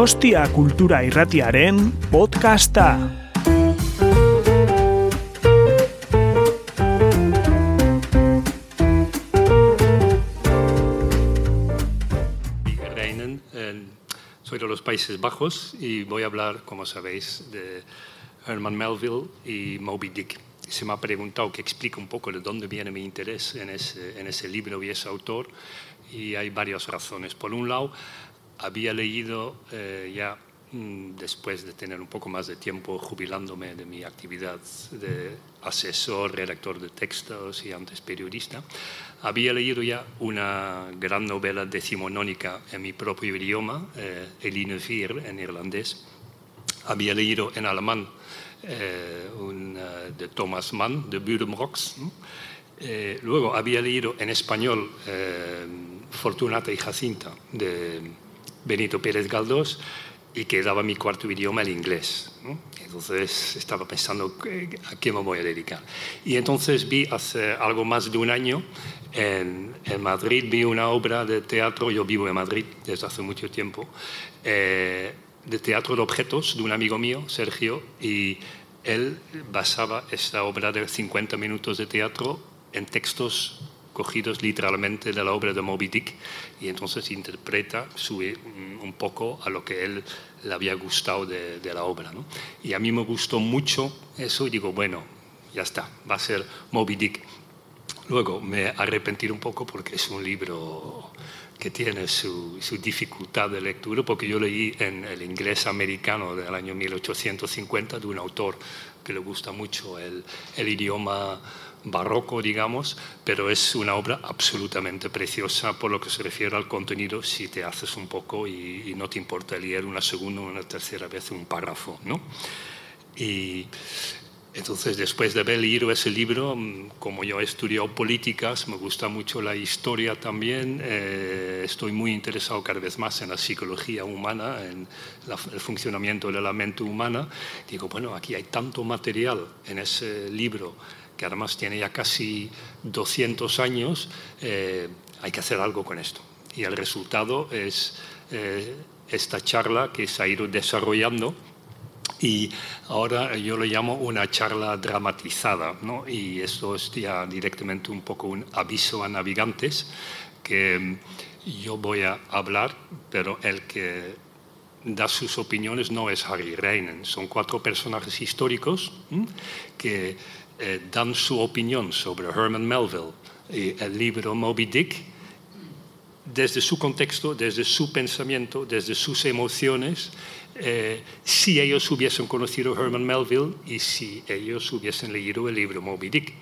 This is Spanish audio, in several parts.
Donostia Kultura Irratiaren podcasta. Soy de los Países Bajos y voy a hablar, como sabéis, de Herman Melville y Moby Dick. Se me ha preguntado que explique un poco de dónde viene mi interés en ese, en ese libro y ese autor y hay varias razones. Por un lado, había leído eh, ya mm, después de tener un poco más de tiempo jubilándome de mi actividad de asesor, redactor de textos y antes periodista, había leído ya una gran novela decimonónica en mi propio idioma, eh, Eline Vier, en irlandés. Había leído en alemán eh, un, uh, de Thomas Mann, de Budemrocks. Eh, luego había leído en español eh, Fortunata y Jacinta, de Benito Pérez Galdós y quedaba mi cuarto idioma el inglés. Entonces estaba pensando a qué me voy a dedicar. Y entonces vi hace algo más de un año en, en Madrid, vi una obra de teatro, yo vivo en Madrid desde hace mucho tiempo, eh, de teatro de objetos de un amigo mío, Sergio, y él basaba esta obra de 50 minutos de teatro en textos cogidos literalmente de la obra de Moby Dick y entonces interpreta sube un poco a lo que él le había gustado de, de la obra. ¿no? Y a mí me gustó mucho eso y digo, bueno, ya está, va a ser Moby Dick. Luego me arrepentí un poco porque es un libro que tiene su, su, dificultad de lectura, porque yo leí en el inglés americano del año 1850 de un autor que le gusta mucho el, el idioma barroco, digamos, pero es una obra absolutamente preciosa por lo que se refiere al contenido si te haces un poco y, no te importa leer una segunda o una tercera vez un párrafo, ¿no? Y entonces, después de haber leído ese libro, como yo he estudiado políticas, me gusta mucho la historia también, eh, estoy muy interesado cada vez más en la psicología humana, en el funcionamiento de la mente humana. Digo, bueno, aquí hay tanto material en ese libro que además tiene ya casi 200 años, eh, hay que hacer algo con esto. Y el resultado es eh, esta charla que se ha ido desarrollando y ahora yo lo llamo una charla dramatizada, ¿no? y esto es ya directamente un poco un aviso a navegantes, que yo voy a hablar, pero el que da sus opiniones no es Harry Reinen, son cuatro personajes históricos que eh, dan su opinión sobre Herman Melville y el libro Moby Dick desde su contexto, desde su pensamiento, desde sus emociones, eh, si ellos hubiesen conocido Herman Melville y si ellos hubiesen leído el libro Moby Dick.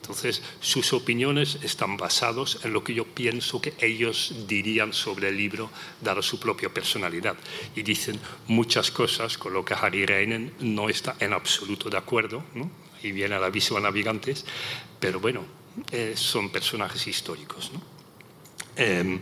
Entonces, sus opiniones están basadas en lo que yo pienso que ellos dirían sobre el libro, dada su propia personalidad. Y dicen muchas cosas con lo que Harry Reinen no está en absoluto de acuerdo, ¿no? Y viene al aviso a navegantes, pero bueno, eh, son personajes históricos. ¿no? Eh,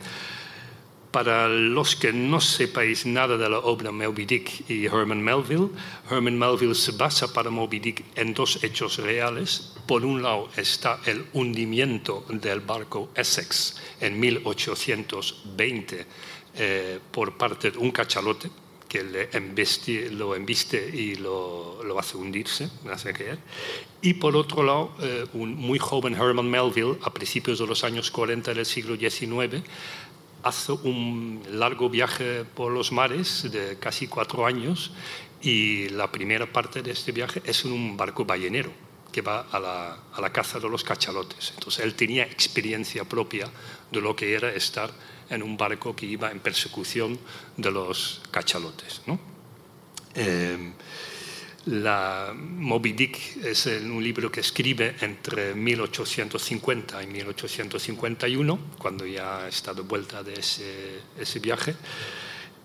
para los que no sepáis nada de la obra Moby Dick y Herman Melville, Herman Melville se basa para Moby Dick en dos hechos reales. Por un lado está el hundimiento del barco Essex en 1820 eh, por parte de un cachalote que le lo embiste y lo, lo, hace hundirse, sé qué. Y por otro lado, eh, un muy joven Herman Melville, a principios de los años 40 del siglo XIX, hace un largo viaje por los mares de casi cuatro años y la primera parte de este viaje es en un barco ballenero que va a la, a la caza de los cachalotes. Entonces él tenía experiencia propia de lo que era estar en un barco que iba en persecución de los cachalotes. Eh, la Moby Dick es un libro que escribe entre 1850 y 1851, cuando ya está de vuelta de ese, ese viaje,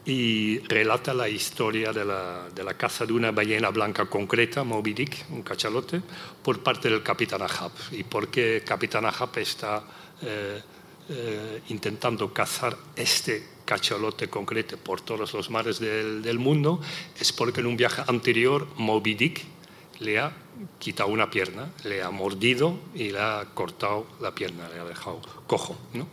y relata la historia de la, de la, caza de una ballena blanca concreta, Moby Dick, un cachalote, por parte del capitán Ahab. Y por qué capitán Ahab está eh, eh, intentando cazar este cachalote concreto por todos los mares del, mundo es porque en un viaje anterior Moby Dick le ha quitado una pierna, le ha mordido y le ha cortado la pierna, le ha dejado cojo. ¿no?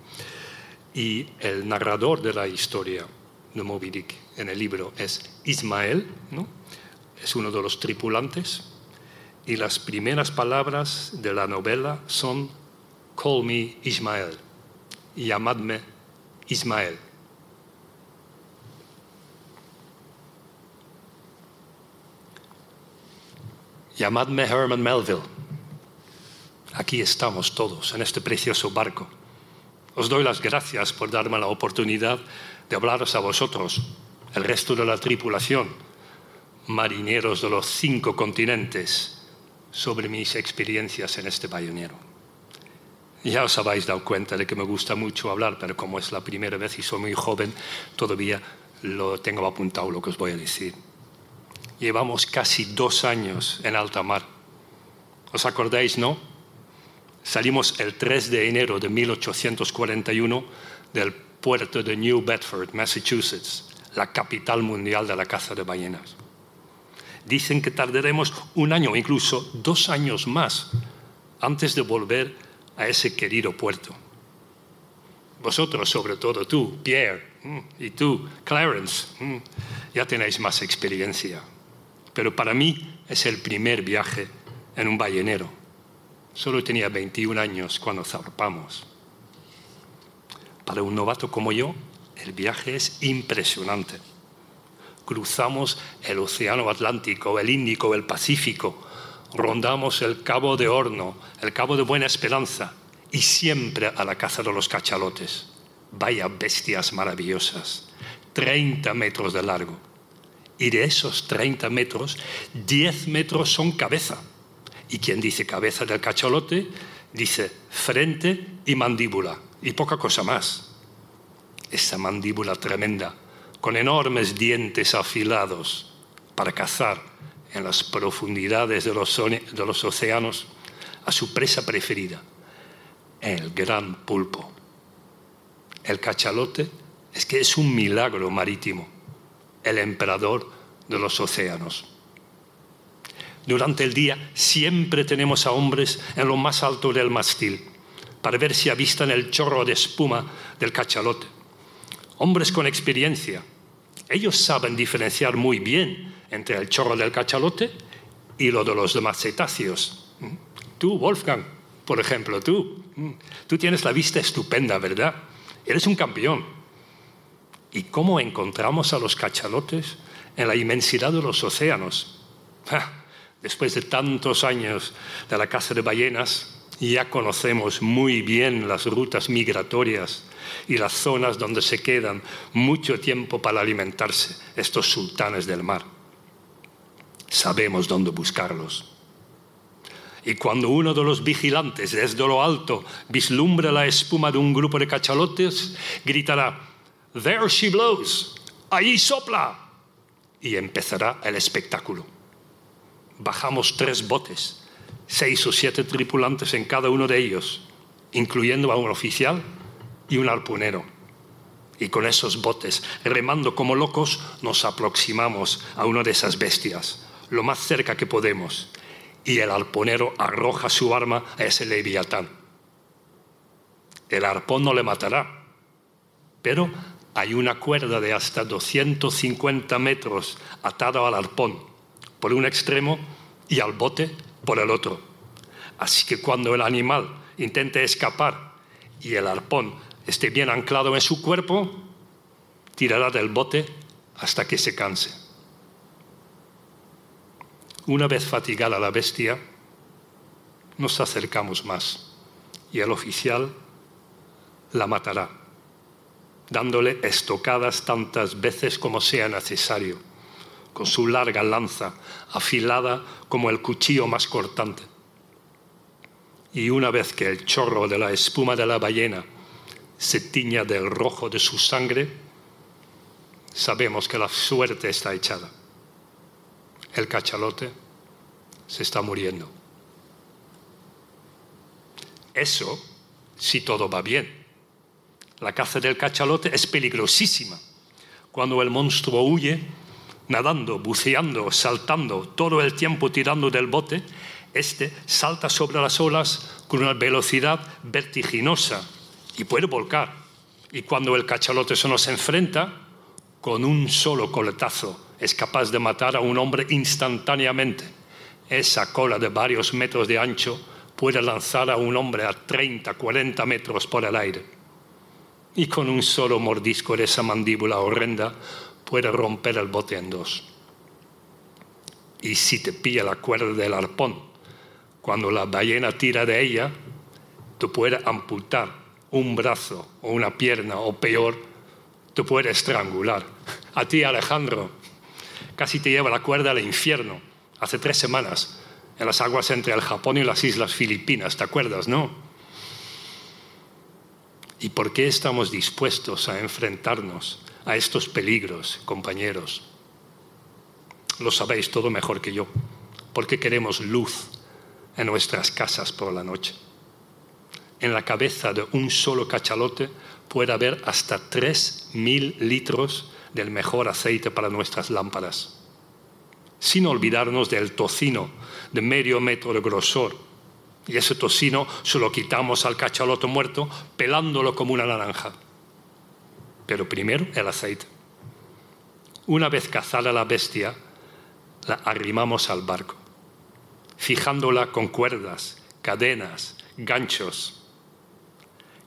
Y el narrador de la historia de Moby Dick en el libro es Ismael, ¿no? es uno de los tripulantes, y las primeras palabras de la novela son Call me Ismael, llamadme Ismael. Llamadme Herman Melville. Aquí estamos todos en este precioso barco. Os doy las gracias por darme la oportunidad de hablaros a vosotros, el resto de la tripulación, marineros de los cinco continentes, sobre mis experiencias en este bayonero. Ya os habéis dado cuenta de que me gusta mucho hablar, pero como es la primera vez y soy muy joven, todavía lo tengo apuntado lo que os voy a decir. Llevamos casi dos años en alta mar. ¿Os acordáis, no? Salimos el 3 de enero de 1841 del puerto de New Bedford, Massachusetts, la capital mundial de la caza de ballenas. Dicen que tardaremos un año, incluso dos años más, antes de volver a ese querido puerto. Vosotros, sobre todo tú, Pierre, mm, y tú, Clarence, mm, ya tenéis más experiencia pero para mí es el primer viaje en un ballenero. Solo tenía 21 años cuando zarpamos. Para un novato como yo, el viaje es impresionante. Cruzamos el Océano Atlántico, el Índico, el Pacífico, rondamos el Cabo de Horno, el Cabo de Buena Esperanza y siempre a la caza de los cachalotes. Vaya bestias maravillosas, 30 metros de largo y de esos 30 metros, 10 metros son cabeza. Y quien dice cabeza del cachalote, dice frente y mandíbula, y poca cosa más. Esa mandíbula tremenda, con enormes dientes afilados para cazar en las profundidades de los, océanos a su presa preferida, el gran pulpo. El cachalote es que es un milagro marítimo el emperador de los océanos. Durante el día siempre tenemos a hombres en lo más alto del mastil para ver si avistan el chorro de espuma del cachalote. Hombres con experiencia. Ellos saben diferenciar muy bien entre el chorro del cachalote y lo de los demás cetáceos. Tú, Wolfgang, por ejemplo, tú. Tú tienes la vista estupenda, ¿verdad? Eres un campeón. ¿Y cómo encontramos a los cachalotes en la inmensidad de los océanos? Después de tantos años de la caza de ballenas, ya conocemos muy bien las rutas migratorias y las zonas donde se quedan mucho tiempo para alimentarse estos sultanes del mar. Sabemos dónde buscarlos. Y cuando uno de los vigilantes desde lo alto vislumbra la espuma de un grupo de cachalotes, gritará, There she blows. Ahí sopla. Y empezará el espectáculo. Bajamos tres botes, seis o siete tripulantes en cada uno de ellos, incluyendo a un oficial y un arponero. Y con esos botes, remando como locos, nos aproximamos a una de esas bestias, lo más cerca que podemos. Y el arponero arroja su arma a ese leviatán. El arpón no le matará, pero hay una cuerda de hasta 250 metros atada al arpón por un extremo y al bote por el otro. Así que cuando el animal intente escapar y el arpón esté bien anclado en su cuerpo, tirará del bote hasta que se canse. Una vez fatigada la bestia, nos acercamos más y el oficial la matará dándole estocadas tantas veces como sea necesario, con su larga lanza, afilada como el cuchillo más cortante. Y una vez que el chorro de la espuma de la ballena se tiña del rojo de su sangre, sabemos que la suerte está echada. El cachalote se está muriendo. Eso si todo va bien la caza del cachalote es peligrosísima. Cuando el monstruo huye, nadando, buceando, saltando, todo el tiempo tirando del bote, este salta sobre las olas con una velocidad vertiginosa y puede volcar. Y cuando el cachalote se nos enfrenta, con un solo coletazo es capaz de matar a un hombre instantáneamente. Esa cola de varios metros de ancho puede lanzar a un hombre a 30, 40 metros por el aire. Y con un solo mordisco de esa mandíbula horrenda puede romper el bote en dos. Y si te pilla la cuerda del arpón, cuando la ballena tira de ella, tú puedes amputar un brazo o una pierna, o peor, tú puedes estrangular. A ti, Alejandro, casi te lleva la cuerda al infierno hace tres semanas en las aguas entre el Japón y las Islas Filipinas, ¿te acuerdas, no? ¿Y por qué estamos dispuestos a enfrentarnos a estos peligros, compañeros? Lo sabéis todo mejor que yo. Porque queremos luz en nuestras casas por la noche. En la cabeza de un solo cachalote puede haber hasta 3.000 litros del mejor aceite para nuestras lámparas. Sin olvidarnos del tocino de medio metro de grosor. Y ese tocino se lo quitamos al cachalote muerto pelándolo como una naranja. Pero primero el aceite. Una vez cazada la bestia, la arrimamos al barco, fijándola con cuerdas, cadenas, ganchos.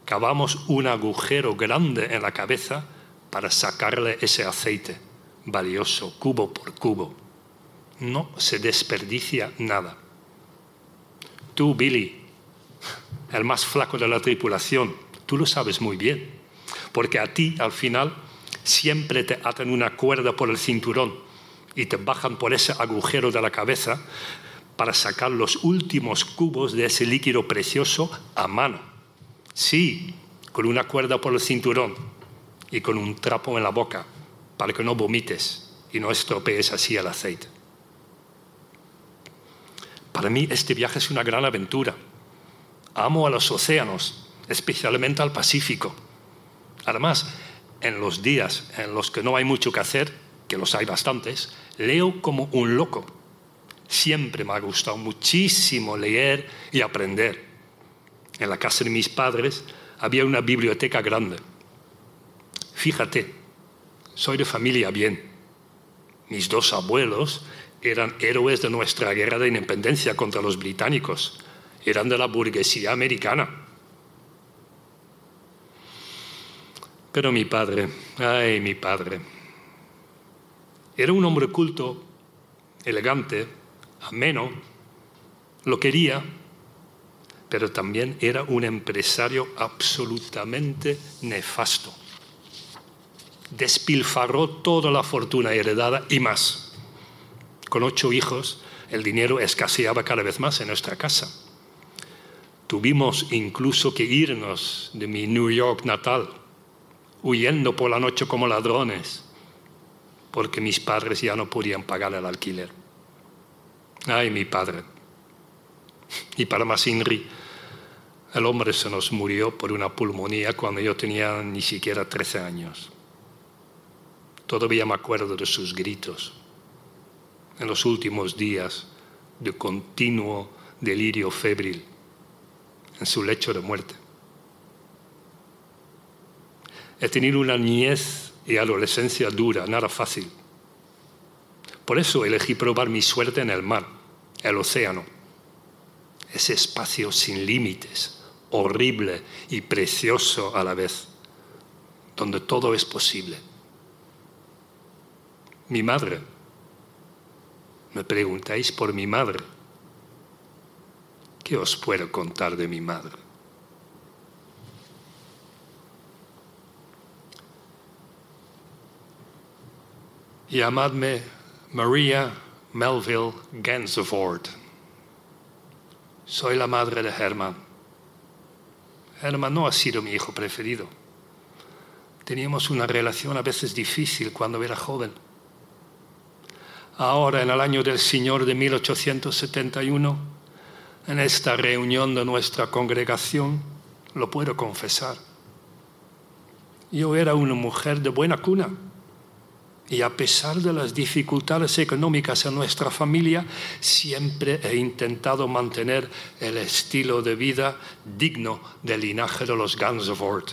Cavamos un agujero grande en la cabeza para sacarle ese aceite valioso, cubo por cubo. No se desperdicia nada. Tú, Billy, el más flaco de la tripulación, tú lo sabes muy bien, porque a ti al final siempre te atan una cuerda por el cinturón y te bajan por ese agujero de la cabeza para sacar los últimos cubos de ese líquido precioso a mano. Sí, con una cuerda por el cinturón y con un trapo en la boca para que no vomites y no estropees así el aceite. Para mí este viaje es una gran aventura. Amo a los océanos, especialmente al Pacífico. Además, en los días en los que no hay mucho que hacer, que los hay bastantes, leo como un loco. Siempre me ha gustado muchísimo leer y aprender. En la casa de mis padres había una biblioteca grande Fíjate, soy de familia bien. Mis dos abuelos eran héroes de nuestra guerra de independencia contra los británicos. Eran de la burguesía americana. Pero mi padre, ay, mi padre, era un hombre culto, elegante, ameno, lo quería, pero también era un empresario absolutamente nefasto despilfarró toda la fortuna heredada y más. Con ocho hijos, el dinero escaseaba cada vez más en nuestra casa. Tuvimos incluso que irnos de mi New York natal, huyendo por la noche como ladrones, porque mis padres ya no podían pagar el alquiler. Ay, mi padre. Y para más Inri, el hombre se nos murió por una pulmonía cuando yo tenía ni siquiera 13 años. Todavía me acuerdo de sus gritos en los últimos días de continuo delirio febril en su lecho de muerte. He tenido una niñez y adolescencia dura, nada fácil. Por eso elegí probar mi suerte en el mar, el océano, ese espacio sin límites, horrible y precioso a la vez, donde todo es posible mi madre. Me preguntáis por mi madre. ¿Qué os puedo contar de mi madre? Llamadme Maria Melville Gansevoort. Soy la madre de Herman. Herman no ha sido mi hijo preferido. Teníamos una relación a veces difícil cuando era joven ahora en el año del Señor de 1871, en esta reunión de nuestra congregación, lo puedo confesar. Yo era una mujer de buena cuna y a pesar de las dificultades económicas en nuestra familia, siempre he intentado mantener el estilo de vida digno del linaje de los Gansevoort.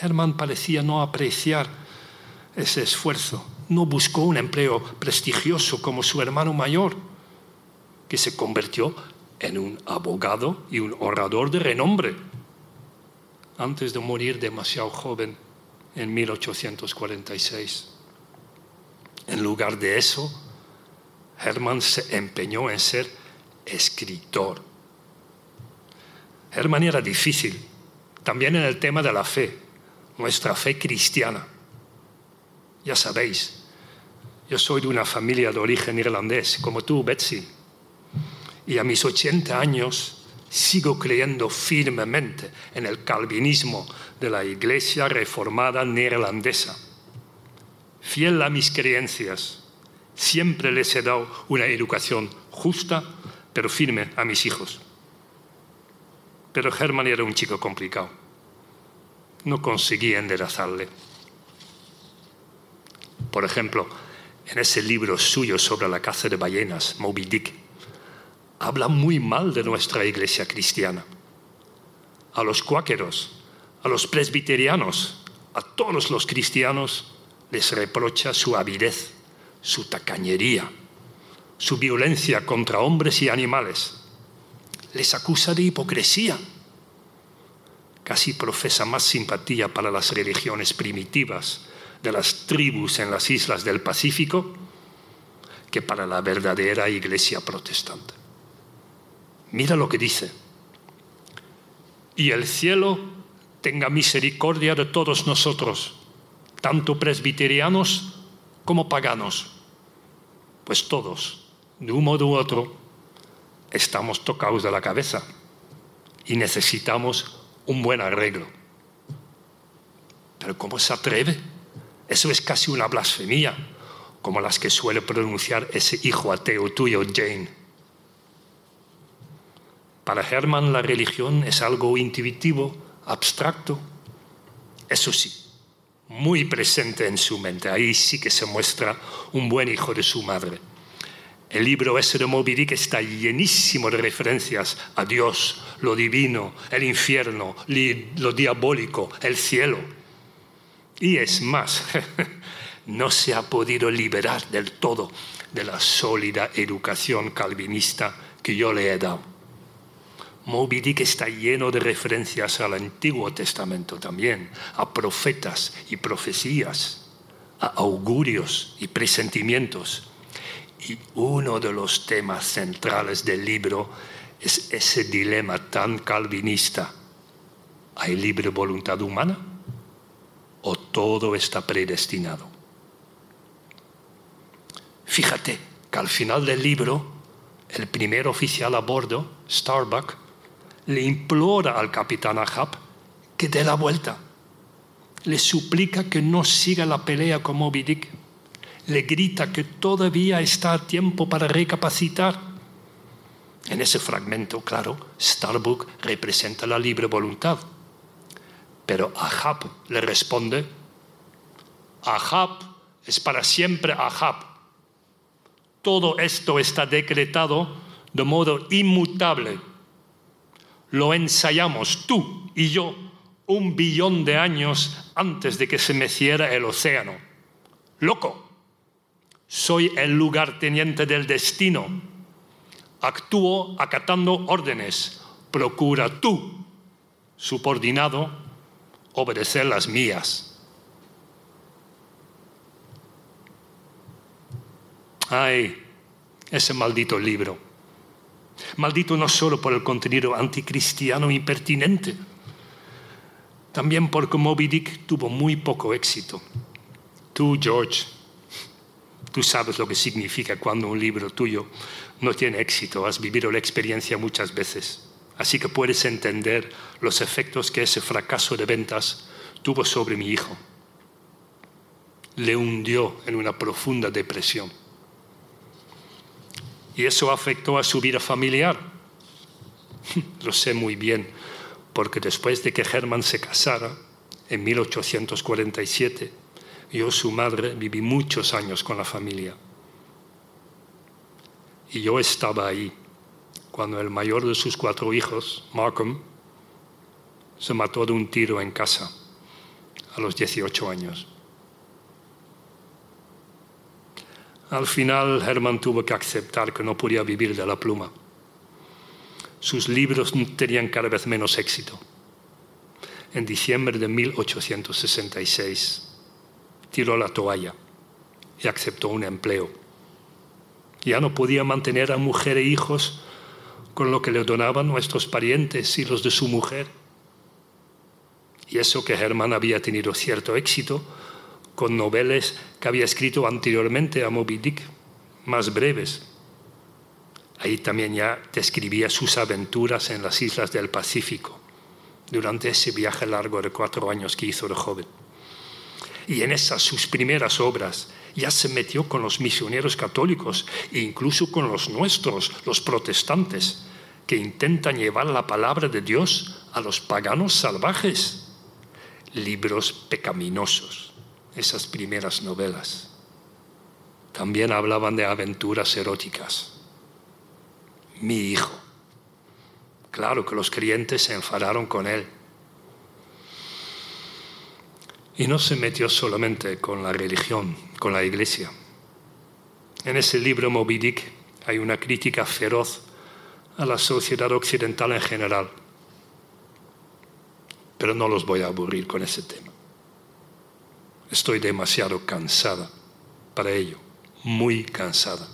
Herman parecía no apreciar ese esfuerzo, no buscó un empleo prestigioso como su hermano mayor, que se convirtió en un abogado y un orador de renombre antes de morir demasiado joven en 1846. En lugar de eso, Hermann se empeñó en ser escritor. Hermann era difícil, también en el tema de la fe, nuestra fe cristiana. Ya sabéis, yo soy de una familia de origen irlandés, como tú, Betsy, y a mis 80 años sigo creyendo firmemente en el calvinismo de la Iglesia reformada neerlandesa. Fiel a mis creencias, siempre les he dado una educación justa, pero firme a mis hijos. Pero Herman era un chico complicado. No conseguí enderezarle. Por ejemplo, en ese libro suyo sobre la caza de ballenas, Moby Dick, habla muy mal de nuestra iglesia cristiana. A los cuáqueros, a los presbiterianos, a todos los cristianos les reprocha su avidez, su tacañería, su violencia contra hombres y animales. Les acusa de hipocresía. Casi profesa más simpatía para las religiones primitivas de las tribus en las islas del Pacífico que para la verdadera iglesia protestante. Mira lo que dice. Y el cielo tenga misericordia de todos nosotros, tanto presbiterianos como paganos, pues todos, de un modo u otro, estamos tocados de la cabeza y necesitamos un buen arreglo. Pero ¿cómo se atreve? Eso es casi una blasfemia, como las que suele pronunciar ese hijo ateo tuyo, Jane. Para Hermann la religión es algo intuitivo, abstracto. Eso sí, muy presente en su mente. Ahí sí que se muestra un buen hijo de su madre. El libro ese de Moby Dick está llenísimo de referencias a Dios, lo divino, el infierno, lo diabólico, el cielo. Y es más, no se ha podido liberar del todo de la sólida educación calvinista que yo le he dado. Moby Dick está lleno de referencias al Antiguo Testamento también, a profetas y profecías, a augurios y presentimientos. Y uno de los temas centrales del libro es ese dilema tan calvinista. ¿Hay libre voluntad humana o todo está predestinado? Fíjate que al final del libro, el primer oficial a bordo, Starbuck, le implora al capitán Ahab que dé la vuelta. Le suplica que no siga la pelea con Moby Dick. Le grita que todavía está a tiempo para recapacitar. En ese fragmento, claro, Starbuck representa la libre voluntad. Pero Ahab le responde, Ahab es para siempre Ahab. Todo esto está decretado de modo inmutable lo ensayamos tú y yo un billón de años antes de que se meciera el océano. Loco, soy el lugarteniente del destino. Actúo acatando órdenes. Procura tú, subordinado, obedecer las mías. Ay, ese maldito libro. Maldito no solo por el contenido anticristiano impertinente, también porque Moby Dick tuvo muy poco éxito. Tú, George, tú sabes lo que significa cuando un libro tuyo no tiene éxito, has vivido la experiencia muchas veces, así que puedes entender los efectos que ese fracaso de ventas tuvo sobre mi hijo. Le hundió en una profunda depresión y eso afectó a su vida familiar. Lo sé muy bien, porque después de que Hermann se casara, en 1847, yo, su madre, viví muchos años con la familia. Y yo estaba ahí cuando el mayor de sus cuatro hijos, Markham, se mató de un tiro en casa a los 18 años. Al final, Herman tuvo que aceptar que no podía vivir de la pluma. Sus libros tenían cada vez menos éxito. En diciembre de 1866, tiró la toalla y aceptó un empleo. Ya no podía mantener a mujer e hijos con lo que le donaban nuestros parientes y los de su mujer. Y eso que Herman había tenido cierto éxito con novelas que había escrito anteriormente a Moby Dick, más breves. Ahí también ya describía sus aventuras en las islas del Pacífico, durante ese viaje largo de cuatro años que hizo de joven. Y en esas sus primeras obras ya se metió con los misioneros católicos e incluso con los nuestros, los protestantes, que intentan llevar la palabra de Dios a los paganos salvajes. Libros pecaminosos, esas primeras novelas. También hablaban de aventuras eróticas. Mi hijo. Claro que los creyentes se enfadaron con él y no se metió solamente con la religión, con la iglesia. En ese libro Moby Dick hay una crítica feroz a la sociedad occidental en general. Pero no los voy a aburrir con ese tema. Estoy demasiado cansada para ello, muy cansada.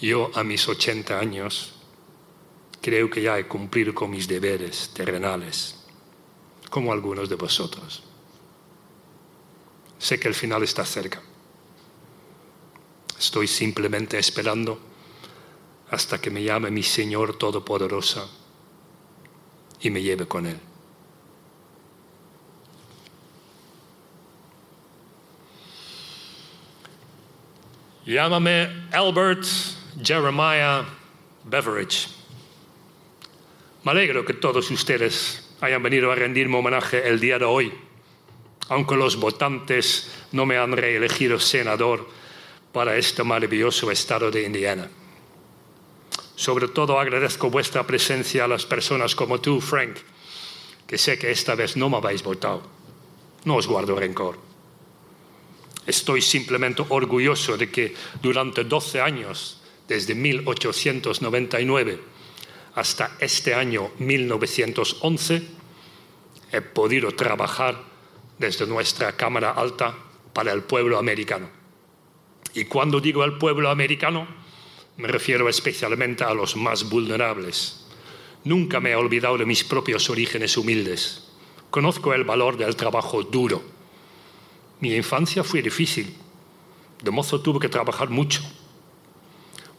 Yo a mis 80 años creo que ya he cumplido con mis deberes terrenales, como algunos de vosotros. Sé que el final está cerca. Estoy simplemente esperando hasta que me llame mi Señor Todopoderoso y me lleve con Él. Llámame Albert Jeremiah Beveridge. Me alegro que todos ustedes hayan venido a rendirme homenaje el día de hoy aunque los votantes no me han reelegido senador para este maravilloso estado de Indiana. Sobre todo agradezco vuestra presencia a las personas como tú, Frank, que sé que esta vez no me habéis votado. No os guardo rencor. Estoy simplemente orgulloso de que durante 12 años, desde 1899 hasta este año 1911, he podido trabajar desde nuestra Cámara Alta para el pueblo americano. Y cuando digo el pueblo americano, me refiero especialmente a los más vulnerables. Nunca me he olvidado de mis propios orígenes humildes. Conozco el valor del trabajo duro. Mi infancia fue difícil. De mozo tuve que trabajar mucho.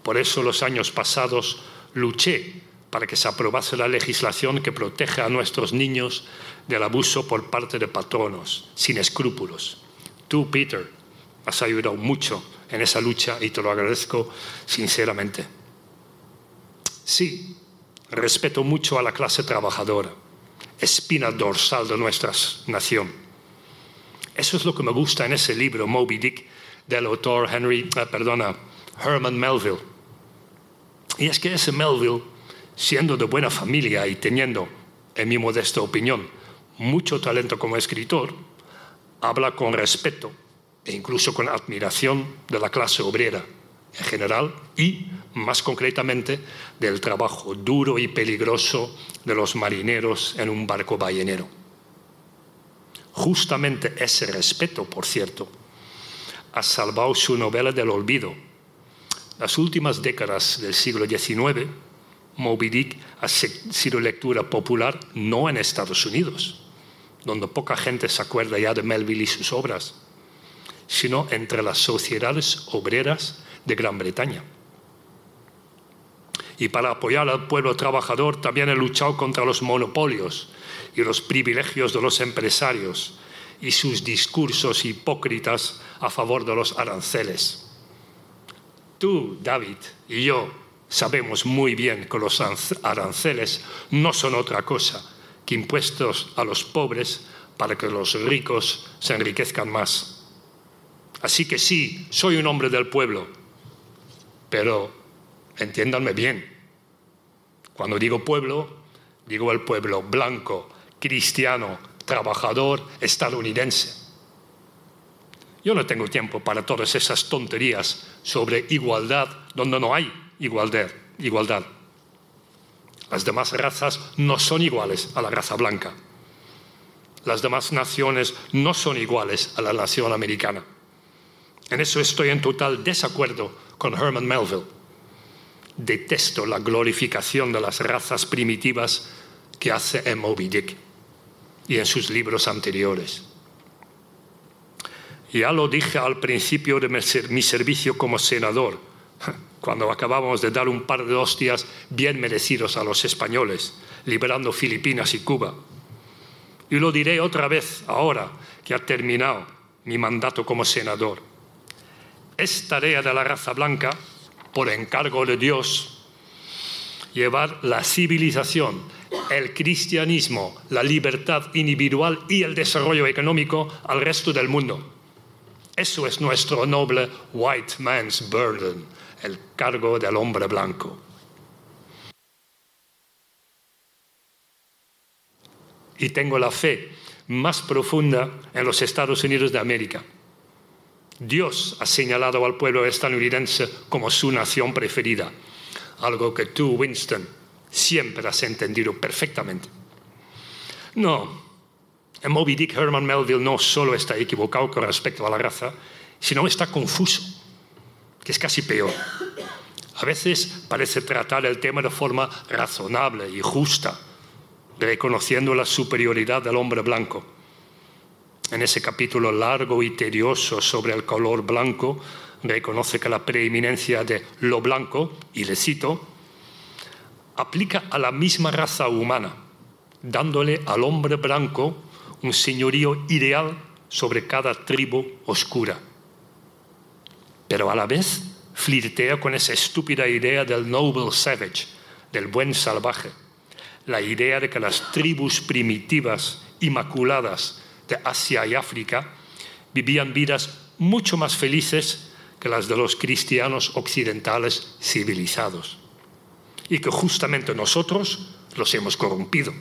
Por eso los años pasados luché para que se aprobase la legislación que protege a nuestros niños del abuso por parte de patronos, sin escrúpulos. Tú, Peter, has ayudado mucho en esa lucha y te lo agradezco sinceramente. Sí, respeto mucho a la clase trabajadora, espina dorsal de nuestra nación. Eso es lo que me gusta en ese libro, Moby Dick, del autor Henry, eh, perdona, Herman Melville. Y es que ese Melville, siendo de buena familia y teniendo, en mi modesta opinión, mucho talento como escritor, habla con respeto e incluso con admiración de la clase obrera en general y, más concretamente, del trabajo duro y peligroso de los marineros en un barco ballenero. Justamente ese respeto, por cierto, ha salvado su novela del olvido. Las últimas décadas del siglo XIX, Moby Dick ha sido lectura popular no en Estados Unidos, donde poca gente se acuerda ya de Melville y sus obras, sino entre las sociedades obreras de Gran Bretaña. Y para apoyar al pueblo trabajador también he luchado contra los monopolios y los privilegios de los empresarios y sus discursos hipócritas a favor de los aranceles. Tú, David, y yo sabemos muy bien que los aranceles no son otra cosa que impuestos a los pobres para que los ricos se enriquezcan más. Así que sí, soy un hombre del pueblo, pero entiéndanme bien, cuando digo pueblo, digo el pueblo blanco, cristiano, trabajador, estadounidense. Yo no tengo tiempo para todas esas tonterías sobre igualdad donde no hay igualdad. igualdad. Las demás razas no son iguales a la raza blanca. Las demás naciones no son iguales a la nación americana. En eso estoy en total desacuerdo con Herman Melville. Detesto la glorificación de las razas primitivas que hace en Moby Dick y en sus libros anteriores. Ya lo dije al principio de mi servicio como senador, cuando acabamos de dar un par de hostias bien merecidos a los españoles, liberando Filipinas y Cuba. Y lo diré otra vez ahora que ha terminado mi mandato como senador. Es tarea de la raza blanca, por encargo de Dios, llevar la civilización, el cristianismo, la libertad individual y el desarrollo económico al resto del mundo. Eso es nuestro noble white man's burden, el cargo del hombre blanco. Y tengo la fe más profunda en los Estados Unidos de América. Dios ha señalado al pueblo estadounidense como su nación preferida, algo que tú, Winston, siempre has entendido perfectamente. No, en Moby Dick, Herman Melville no solo está equivocado con respecto a la raza, sino está confuso, que es casi peor. A veces parece tratar el tema de forma razonable y justa, reconociendo la superioridad del hombre blanco. En ese capítulo largo y tedioso sobre el color blanco, reconoce que la preeminencia de lo blanco, y le cito, aplica a la misma raza humana, dándole al hombre blanco un señorío ideal sobre cada tribu oscura. Pero a la vez flirtea con esa estúpida idea del noble savage, del buen salvaje, la idea de que las tribus primitivas, inmaculadas de Asia y África, vivían vidas mucho más felices que las de los cristianos occidentales civilizados, y que justamente nosotros los hemos corrompido.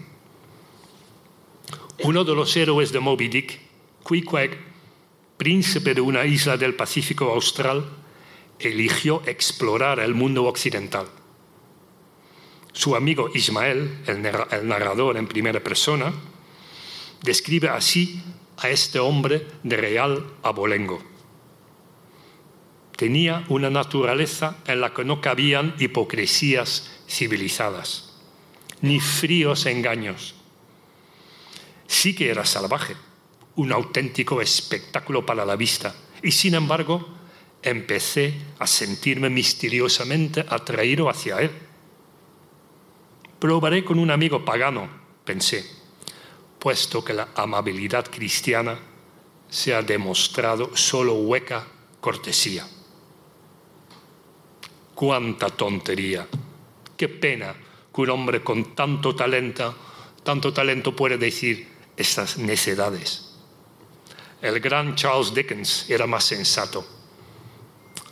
Uno de los héroes de Moby Dick, Queequeg, príncipe de una isla del Pacífico Austral, eligió explorar el mundo occidental. Su amigo Ismael, el narrador en primera persona, describe así a este hombre de real abolengo. Tenía una naturaleza en la que no cabían hipocresías civilizadas, ni fríos engaños sí que era salvaje, un auténtico espectáculo para la vista. Y sin embargo, empecé a sentirme misteriosamente atraído hacia él. Probaré con un amigo pagano, pensé, puesto que la amabilidad cristiana se ha demostrado solo hueca cortesía. Cuánta tontería. Qué pena que un hombre con tanto talento, tanto talento puede decir, estas necedades. El gran Charles Dickens era más sensato.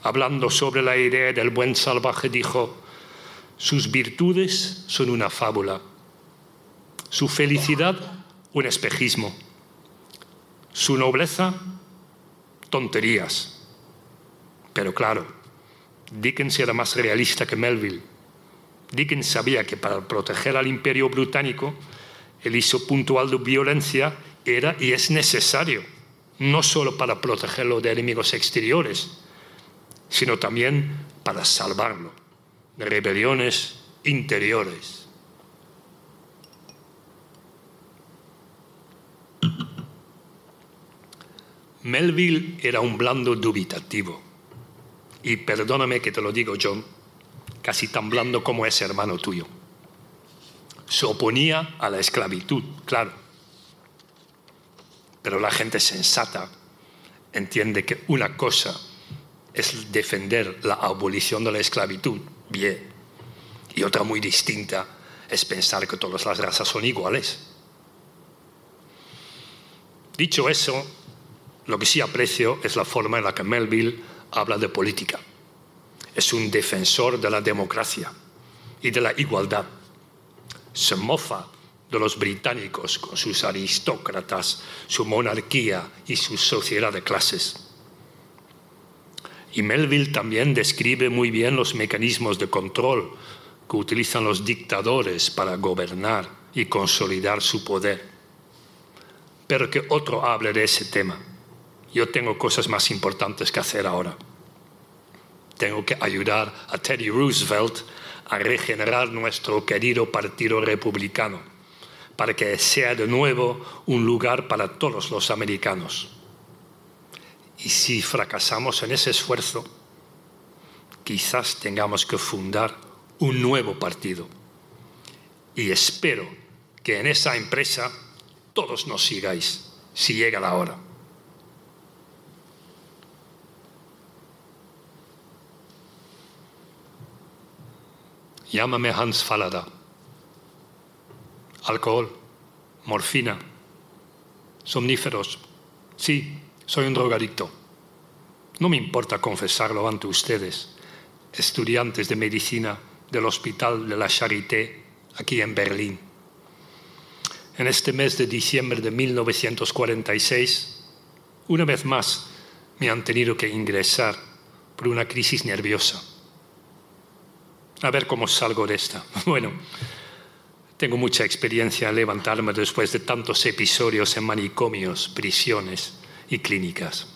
Hablando sobre la idea del buen salvaje, dijo, sus virtudes son una fábula, su felicidad un espejismo, su nobleza tonterías. Pero claro, Dickens era más realista que Melville. Dickens sabía que para proteger al imperio británico el ISO puntual de violencia era y es necesario, no solo para protegerlo de enemigos exteriores, sino también para salvarlo de rebeliones interiores. Melville era un blando dubitativo. Y perdóname que te lo digo, John, casi tan blando como ese hermano tuyo se oponía a la esclavitud, claro. Pero la gente sensata entiende que una cosa es defender la abolición de la esclavitud, bien, y otra muy distinta es pensar que todas las razas son iguales. Dicho eso, lo que sí aprecio es la forma en la que Melville habla de política. Es un defensor de la democracia y de la igualdad se mofa de los británicos con sus aristócratas, su monarquía y su sociedad de clases. Y Melville también describe muy bien los mecanismos de control que utilizan los dictadores para gobernar y consolidar su poder. Pero que otro hable de ese tema. Yo tengo cosas más importantes que hacer ahora. Tengo que ayudar a Teddy Roosevelt a regenerar nuestro querido Partido Republicano para que sea de nuevo un lugar para todos los americanos. Y si fracasamos en ese esfuerzo, quizás tengamos que fundar un nuevo partido. Y espero que en esa empresa todos nos sigáis, si llega la hora. Llámame Hans Falada. Alcohol, morfina, somníferos. Sí, soy un drogadicto. No me importa confesarlo ante ustedes, estudiantes de medicina del Hospital de la Charité, aquí en Berlín. En este mes de diciembre de 1946, una vez más me han tenido que ingresar por una crisis nerviosa. A ver cómo salgo de esta. Bueno, tengo mucha experiencia en levantarme después de tantos episodios en manicomios, prisiones y clínicas.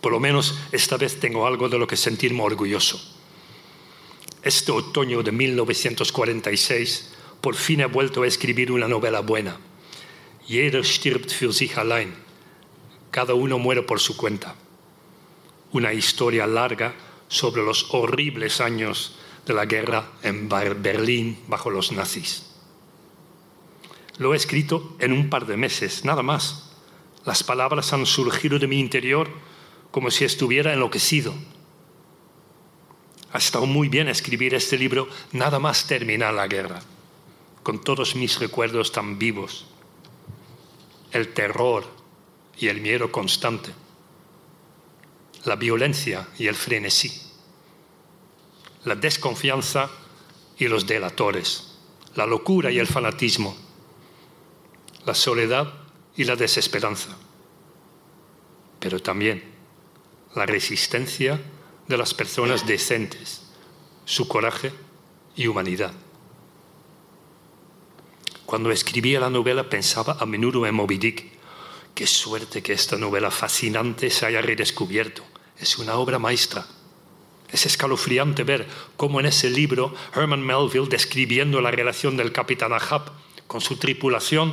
Por lo menos esta vez tengo algo de lo que sentirme orgulloso. Este otoño de 1946 por fin he vuelto a escribir una novela buena. Jeder stirbt für sich allein. Cada uno muere por su cuenta. Una historia larga sobre los horribles años de la guerra en Berlín bajo los nazis. Lo he escrito en un par de meses, nada más. Las palabras han surgido de mi interior como si estuviera enloquecido. Ha estado muy bien escribir este libro nada más terminar la guerra, con todos mis recuerdos tan vivos. El terror y el miedo constante, la violencia y el frenesí, la desconfianza y los delatores, la locura y el fanatismo, la soledad y la desesperanza, pero también la resistencia de las personas decentes, su coraje y humanidad. Cuando escribía la novela pensaba a menudo en Moby Dick. Qué suerte que esta novela fascinante se haya redescubierto. Es una obra maestra. Es escalofriante ver cómo en ese libro Herman Melville, describiendo la relación del capitán Ahab con su tripulación,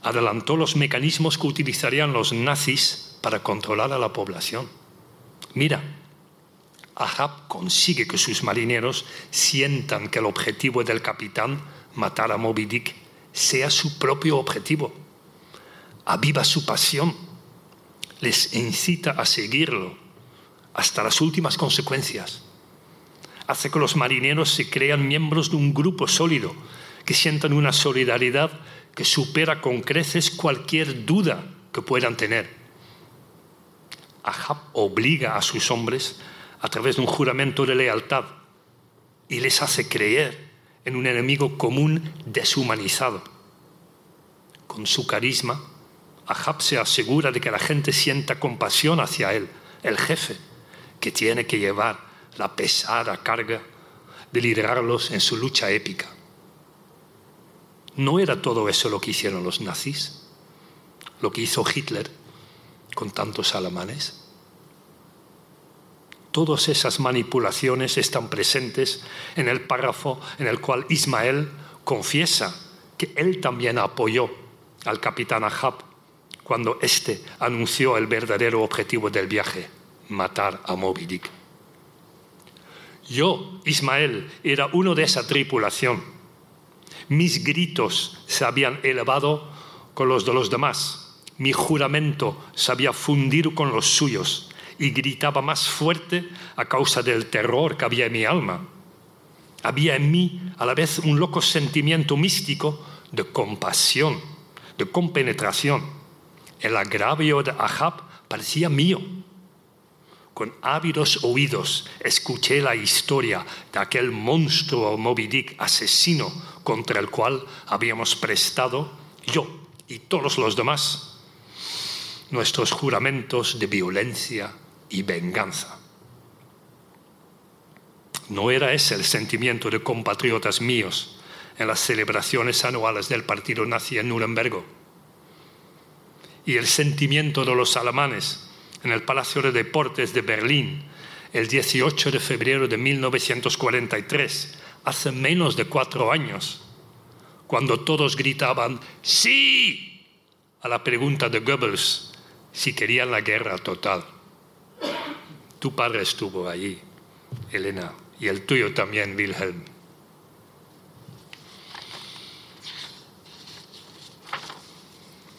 adelantó los mecanismos que utilizarían los nazis para controlar a la población. Mira, Ahab consigue que sus marineros sientan que el objetivo del capitán, matar a Moby Dick, sea su propio objetivo. Aviva su pasión, les incita a seguirlo hasta las últimas consecuencias. Hace que los marineros se crean miembros de un grupo sólido, que sientan una solidaridad que supera con creces cualquier duda que puedan tener. Ahab obliga a sus hombres a través de un juramento de lealtad y les hace creer en un enemigo común deshumanizado. Con su carisma, Ahab se asegura de que la gente sienta compasión hacia él, el jefe, que tiene que llevar la pesada carga de liderarlos en su lucha épica. ¿No era todo eso lo que hicieron los nazis? ¿Lo que hizo Hitler con tantos alemanes? Todas esas manipulaciones están presentes en el párrafo en el cual Ismael confiesa que él también apoyó al capitán Ahab cuando éste anunció el verdadero objetivo del viaje, matar a Moby Dick. Yo, Ismael, era uno de esa tripulación mis gritos se habían elevado con los de los demás. Mi juramento se había fundido con los suyos y gritaba más fuerte a causa del terror que había en mi alma. Había en mí a la vez un loco sentimiento místico de compasión, de compenetración. El agravio de Ahab parecía mío con ávidos oídos escuché la historia de aquel monstruo Moby Dick asesino contra el cual habíamos prestado yo y todos los demás nuestros juramentos de violencia y venganza. No era ese el sentimiento de compatriotas míos en las celebraciones anuales del partido nazi en Nuremberg. Y el sentimiento de los alemanes en el Palacio de Deportes de Berlín el 18 de febrero de 1943, hace menos de cuatro años, cuando todos gritaban ¡Sí! a la pregunta de Goebbels si querían la guerra total. Tu padre estuvo allí, Elena, y el tuyo también, Wilhelm.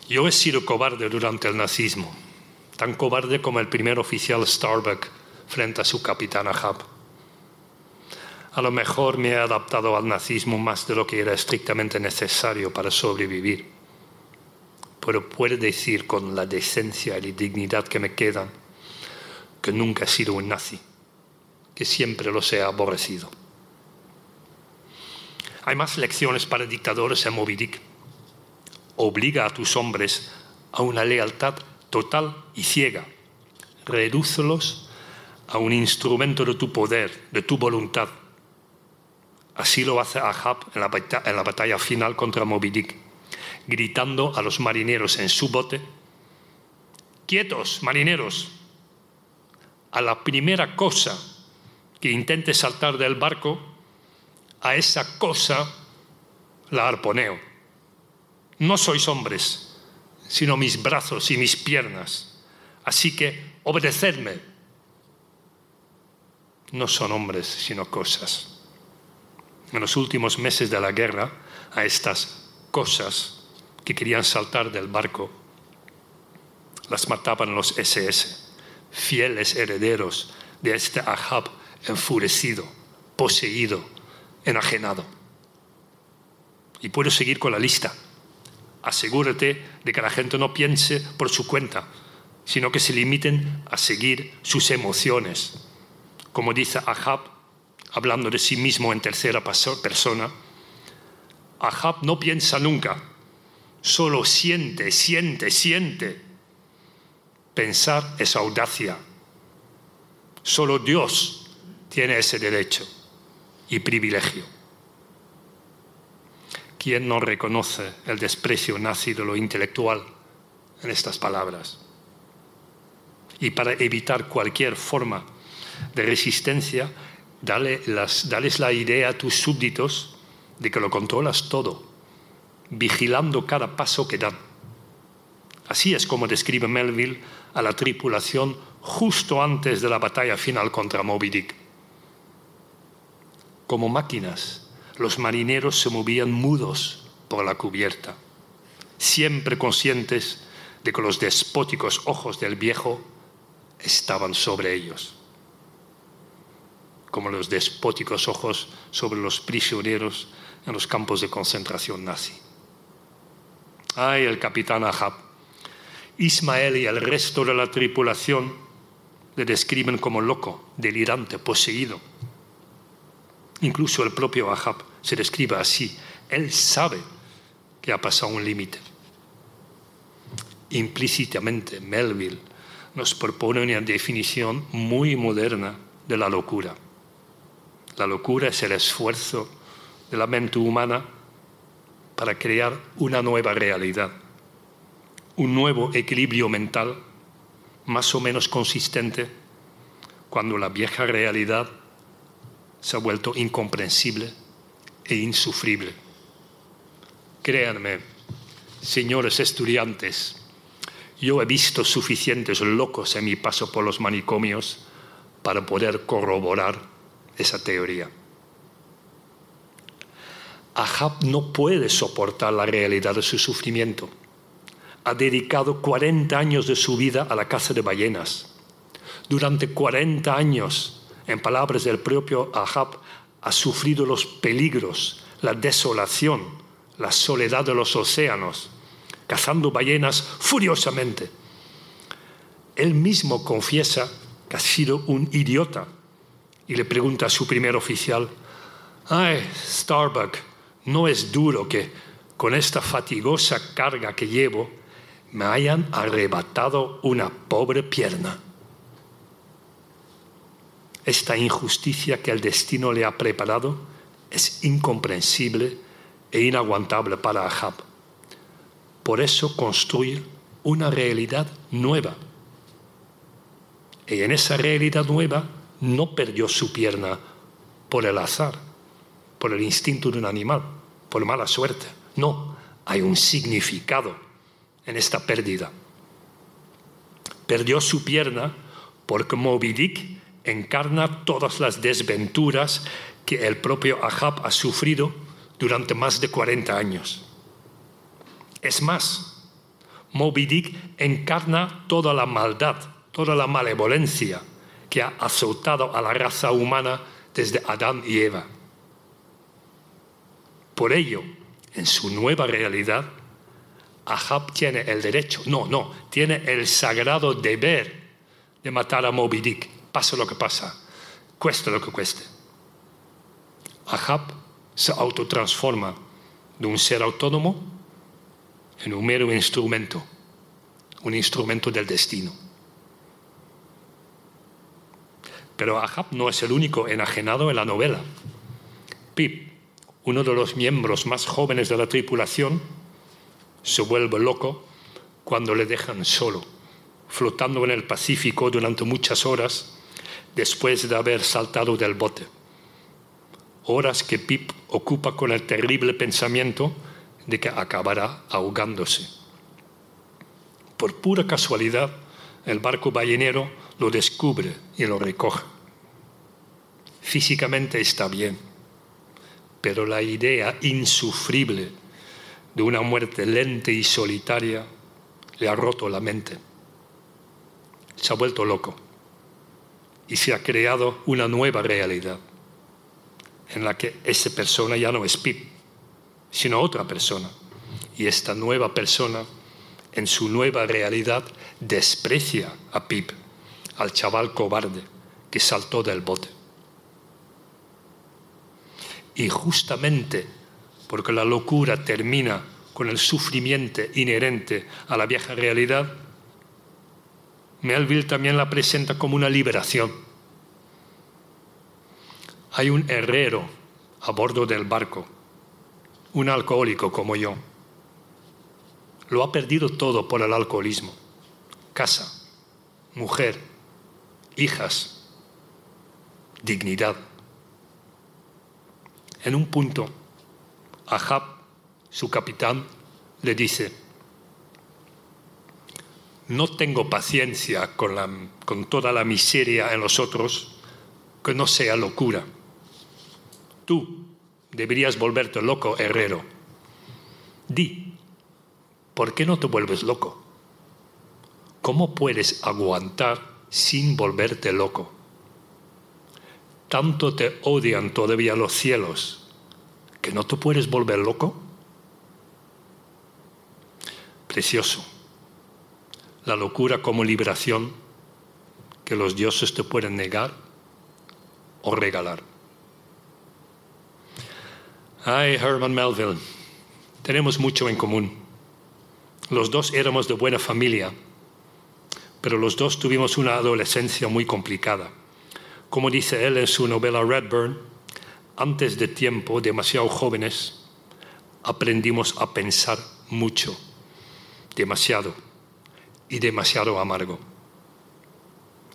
Yo he sido cobarde durante el nazismo, tan cobarde como el primer oficial Starbuck frente a su capitán Ahab. A lo mejor me he adaptado al nazismo más de lo que era estrictamente necesario para sobrevivir. Pero puedo decir con la decencia y la dignidad que me quedan que nunca he sido un nazi, que siempre los he aborrecido. Hay más lecciones para dictadores en Moby Dick. Obliga a tus hombres a una lealtad total y ciega. Redúcelos a un instrumento de tu poder, de tu voluntad. Así lo hace Ahab en la, batalla, final contra Moby Dick, gritando a los marineros en su bote, quietos, marineros, a la primera cosa que intente saltar del barco, a esa cosa la arponeo. No sois hombres, sino mis brazos y mis piernas. Así que obedecedme, no son hombres, sino cosas. En los últimos meses de la guerra, a estas cosas que querían saltar del barco, las mataban los SS, fieles herederos de este Ahab enfurecido, poseído, enajenado. Y puedo seguir con la lista. Asegúrate de que la gente no piense por su cuenta, sino que se limiten a seguir sus emociones, como dice Ahab, hablando de sí mismo en tercera persona, Ahab no piensa nunca, solo siente, siente, siente. Pensar es audacia. Solo Dios tiene ese derecho y privilegio. ¿Quién no reconoce el desprecio nazi de lo intelectual en estas palabras? Y para evitar cualquier forma de resistencia, dale dales la idea a tus súbditos de que lo controlas todo, vigilando cada paso que dan. Así es como describe Melville a la tripulación justo antes de la batalla final contra Moby Dick. Como máquinas, los marineros se movían mudos por la cubierta, siempre conscientes de que los despóticos ojos del viejo estaban sobre ellos como los despóticos ojos sobre los prisioneros en los campos de concentración nazi. Ay, el capitán Ahab. Ismael y el resto de la tripulación le describen como loco, delirante, poseído. Incluso el propio Ahab se describe así. Él sabe que ha pasado un límite. Implícitamente, Melville nos propone una definición muy moderna de la locura. La locura es el esfuerzo de la mente humana para crear una nueva realidad, un nuevo equilibrio mental más o menos consistente cuando la vieja realidad se ha vuelto incomprensible e insufrible. Créanme, señores estudiantes, yo he visto suficientes locos en mi paso por los manicomios para poder corroborar esa teoría. Ahab no puede soportar la realidad de su sufrimiento. Ha dedicado 40 años de su vida a la caza de ballenas. Durante 40 años, en palabras del propio Ahab, ha sufrido los peligros, la desolación, la soledad de los océanos, cazando ballenas furiosamente. Él mismo confiesa que ha sido un idiota y le pregunta a su primer oficial, ay, Starbuck, ¿no es duro que con esta fatigosa carga que llevo me hayan arrebatado una pobre pierna. Esta injusticia que el destino le ha preparado es incomprensible e inaguantable para Ahab. Por eso construye una realidad nueva. Y en esa realidad nueva no perdió su pierna por el azar, por el instinto de un animal, por mala suerte. No, hay un significado en esta pérdida. Perdió su pierna porque Moby encarna todas las desventuras que el propio Ahab ha sufrido durante más de 40 años. Es más, Moby Dick encarna toda la maldad, toda la malevolencia que ha azotado a la raza humana desde Adán y Eva. Por ello, en su nueva realidad, Ahab tiene el derecho, no, no, tiene el sagrado deber de matar a Moby Dick, pase lo que pasa, cueste lo que cueste. Ahab se autotransforma de un ser autónomo en un mero instrumento, un instrumento del destino. Pero Ahab no es el único enajenado en la novela. Pip, uno de los miembros más jóvenes de la tripulación, se vuelve loco cuando le dejan solo, flotando en el Pacífico durante muchas horas después de haber saltado del bote. Horas que Pip ocupa con el terrible pensamiento de que acabará ahogándose. Por pura casualidad, el barco ballenero lo descubre y lo recoge. Físicamente está bien, pero la idea insufrible de una muerte lenta y solitaria le ha roto la mente. Se ha vuelto loco y se ha creado una nueva realidad en la que esa persona ya no es Pip, sino otra persona. Y esta nueva persona, en su nueva realidad, desprecia a Pip, al chaval cobarde que saltó del bote. Y justamente porque la locura termina con el sufrimiento inherente a la vieja realidad, Melville también la presenta como una liberación. Hay un herrero a bordo del barco, un alcohólico como yo. Lo ha perdido todo por el alcoholismo. Casa, mujer, hijas, dignidad. En un punto, Ahab, su capitán, le dice, no tengo paciencia con, con toda la miseria en los otros que no sea locura. Tú deberías volverte loco, herrero. Di, ¿por qué no te vuelves loco? ¿Cómo puedes aguantar sin volverte loco? Tanto te odian todavía los cielos que no te puedes volver loco. Precioso. La locura como liberación que los dioses te pueden negar o regalar. Ay, Herman Melville, tenemos mucho en común. Los dos éramos de buena familia, pero los dos tuvimos una adolescencia muy complicada. Como dice él en su novela Redburn, antes de tiempo, demasiado jóvenes, aprendimos a pensar mucho, demasiado y demasiado amargo.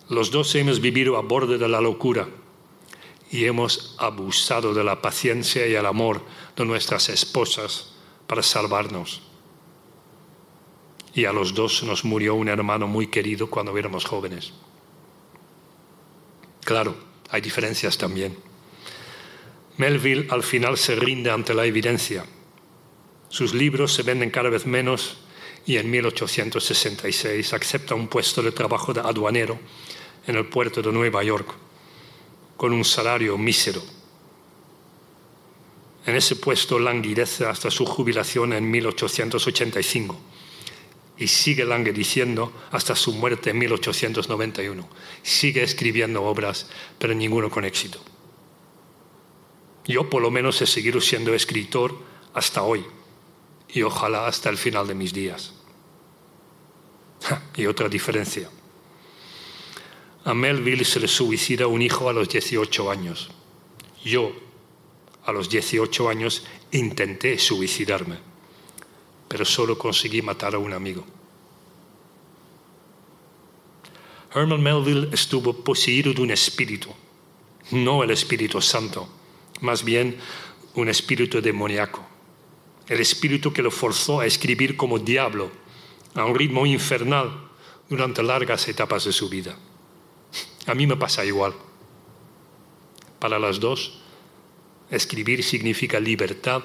Los dos hemos vivido a borde de la locura y hemos abusado de la paciencia y el amor de nuestras esposas para salvarnos. Y a los dos nos murió un hermano muy querido cuando éramos jóvenes. Claro, hay diferencias también. Melville al final se rinde ante la evidencia. Sus libros se venden cada vez menos y en 1866 acepta un puesto de trabajo de aduanero en el puerto de Nueva York con un salario mísero. En ese puesto languidece hasta su jubilación en 1885 y sigue languideciendo hasta su muerte en 1891. Sigue escribiendo obras, pero ninguno con éxito. Yo por lo menos he seguido siendo escritor hasta hoy y ojalá hasta el final de mis días. Y otra diferencia. A Melville se le suicida un hijo a los 18 años. Yo, a los 18 años, intenté suicidarme, pero solo conseguí matar a un amigo. Herman Melville estuvo poseído de un espíritu, no el Espíritu Santo, más bien un espíritu demoníaco. El espíritu que lo forzó a escribir como diablo, a un ritmo infernal, durante largas etapas de su vida. A mí me pasa igual. Para las dos, escribir significa libertad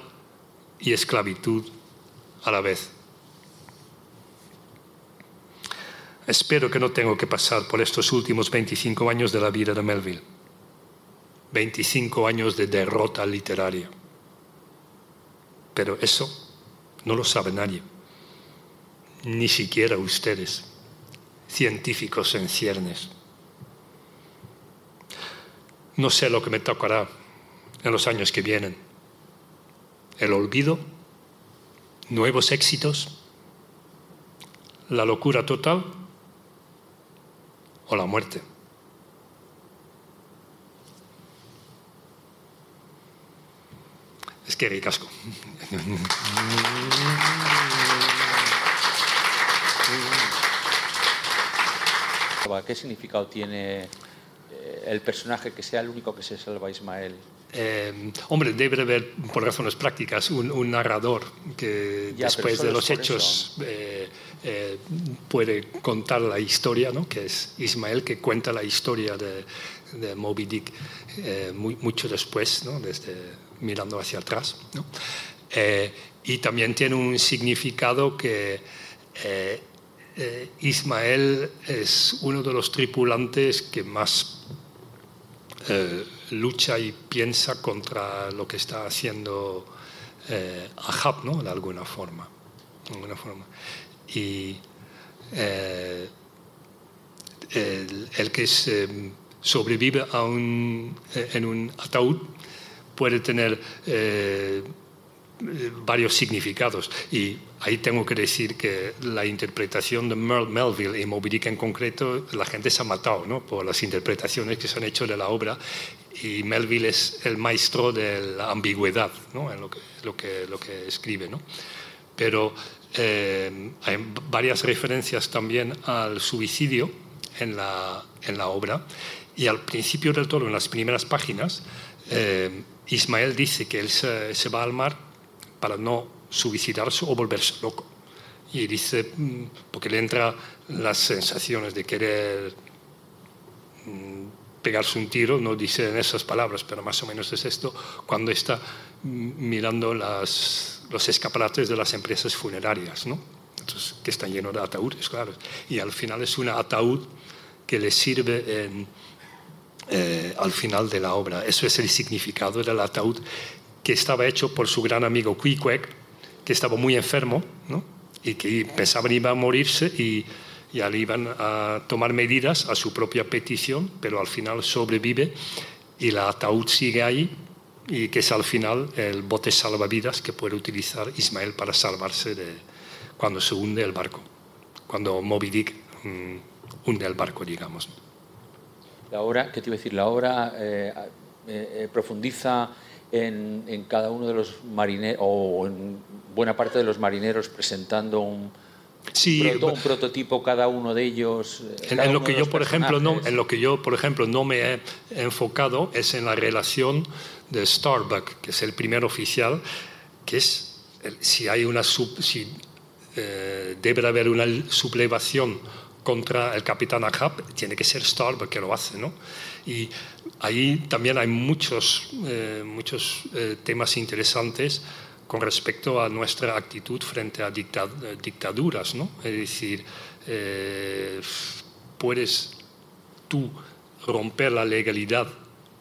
y esclavitud a la vez. Espero que no tengo que pasar por estos últimos 25 años de la vida de Melville. 25 años de derrota literaria. Pero eso no lo sabe nadie, ni siquiera ustedes, científicos en ciernes. No sé lo que me tocará en los años que vienen. El olvido, nuevos éxitos, la locura total o la muerte. Es que ricasco. ¿Qué significado tiene eh, el personaje que sea el único que se salva Ismael? Eh, hombre, debe haber, por razones prácticas, un, narrador que después de los hechos eh, eh, puede contar la historia, ¿no? que es Ismael, que cuenta la historia de, de Moby Dick muy, mucho después, ¿no? desde mirando hacia atrás. ¿no? y también tiene un significado que Ismael es uno de los tripulantes que más lucha y piensa contra lo que está haciendo eh, Ahab, ¿no? De alguna forma. De alguna forma. Y eh, el, que se sobrevive a un, en un ataúd puede tener eh, varios significados. Y ahí tengo que decir que la interpretación de Melville y Moby Dick en concreto, la gente se ha matado ¿no? por las interpretaciones que se han hecho de la obra y Melville es el maestro de la ambigüedad ¿no? en lo que, lo que, lo que escribe. ¿no? Pero eh, hay varias referencias también al suicidio en la, en la obra y al principio del todo, en las primeras páginas, eh, Ismael dice que él se, va al mar para no suicidarse o volverse loco. Y dice, mm, porque le entra las sensaciones de querer mm, pegarse un tiro, no dice en esas palabras, pero más o menos es esto, cuando está mirando las, los escaparates de las empresas funerarias, ¿no? Entonces, que están llenos de ataúdes, claro. Y al final es un ataúd que le sirve en, eh, al final de la obra. Eso es el significado del ataúd que estaba hecho por su gran amigo Quiquec, que estaba muy enfermo y que pensaban iba a morirse y ya le iban a tomar medidas a su propia petición, pero al final sobrevive y la ataúd sigue ahí y que es al final el bote salvavidas que puede utilizar Ismael para salvarse de cuando se hunde el barco, cuando Moby Dick mm, hunde el barco, digamos. La obra, ¿qué te iba a decir? La obra eh, eh, eh, profundiza en, en, cada uno de los marineros, o en buena parte de los marineros presentando un, Sí, un prototipo cada uno de ellos. En, lo que yo, por ejemplo, no, en lo que yo, por ejemplo, no me he enfocado es en la relación de Starbuck, que es el primer oficial, que es si hay una si eh, debe haber una sublevación contra el capitán Ahab, tiene que ser Starbuck que lo hace, ¿no? Y ahí también hay muchos, eh, muchos temas interesantes con respecto a nuestra actitud frente a dictaduras, ¿no? Es decir, eh, puedes tú romper la legalidad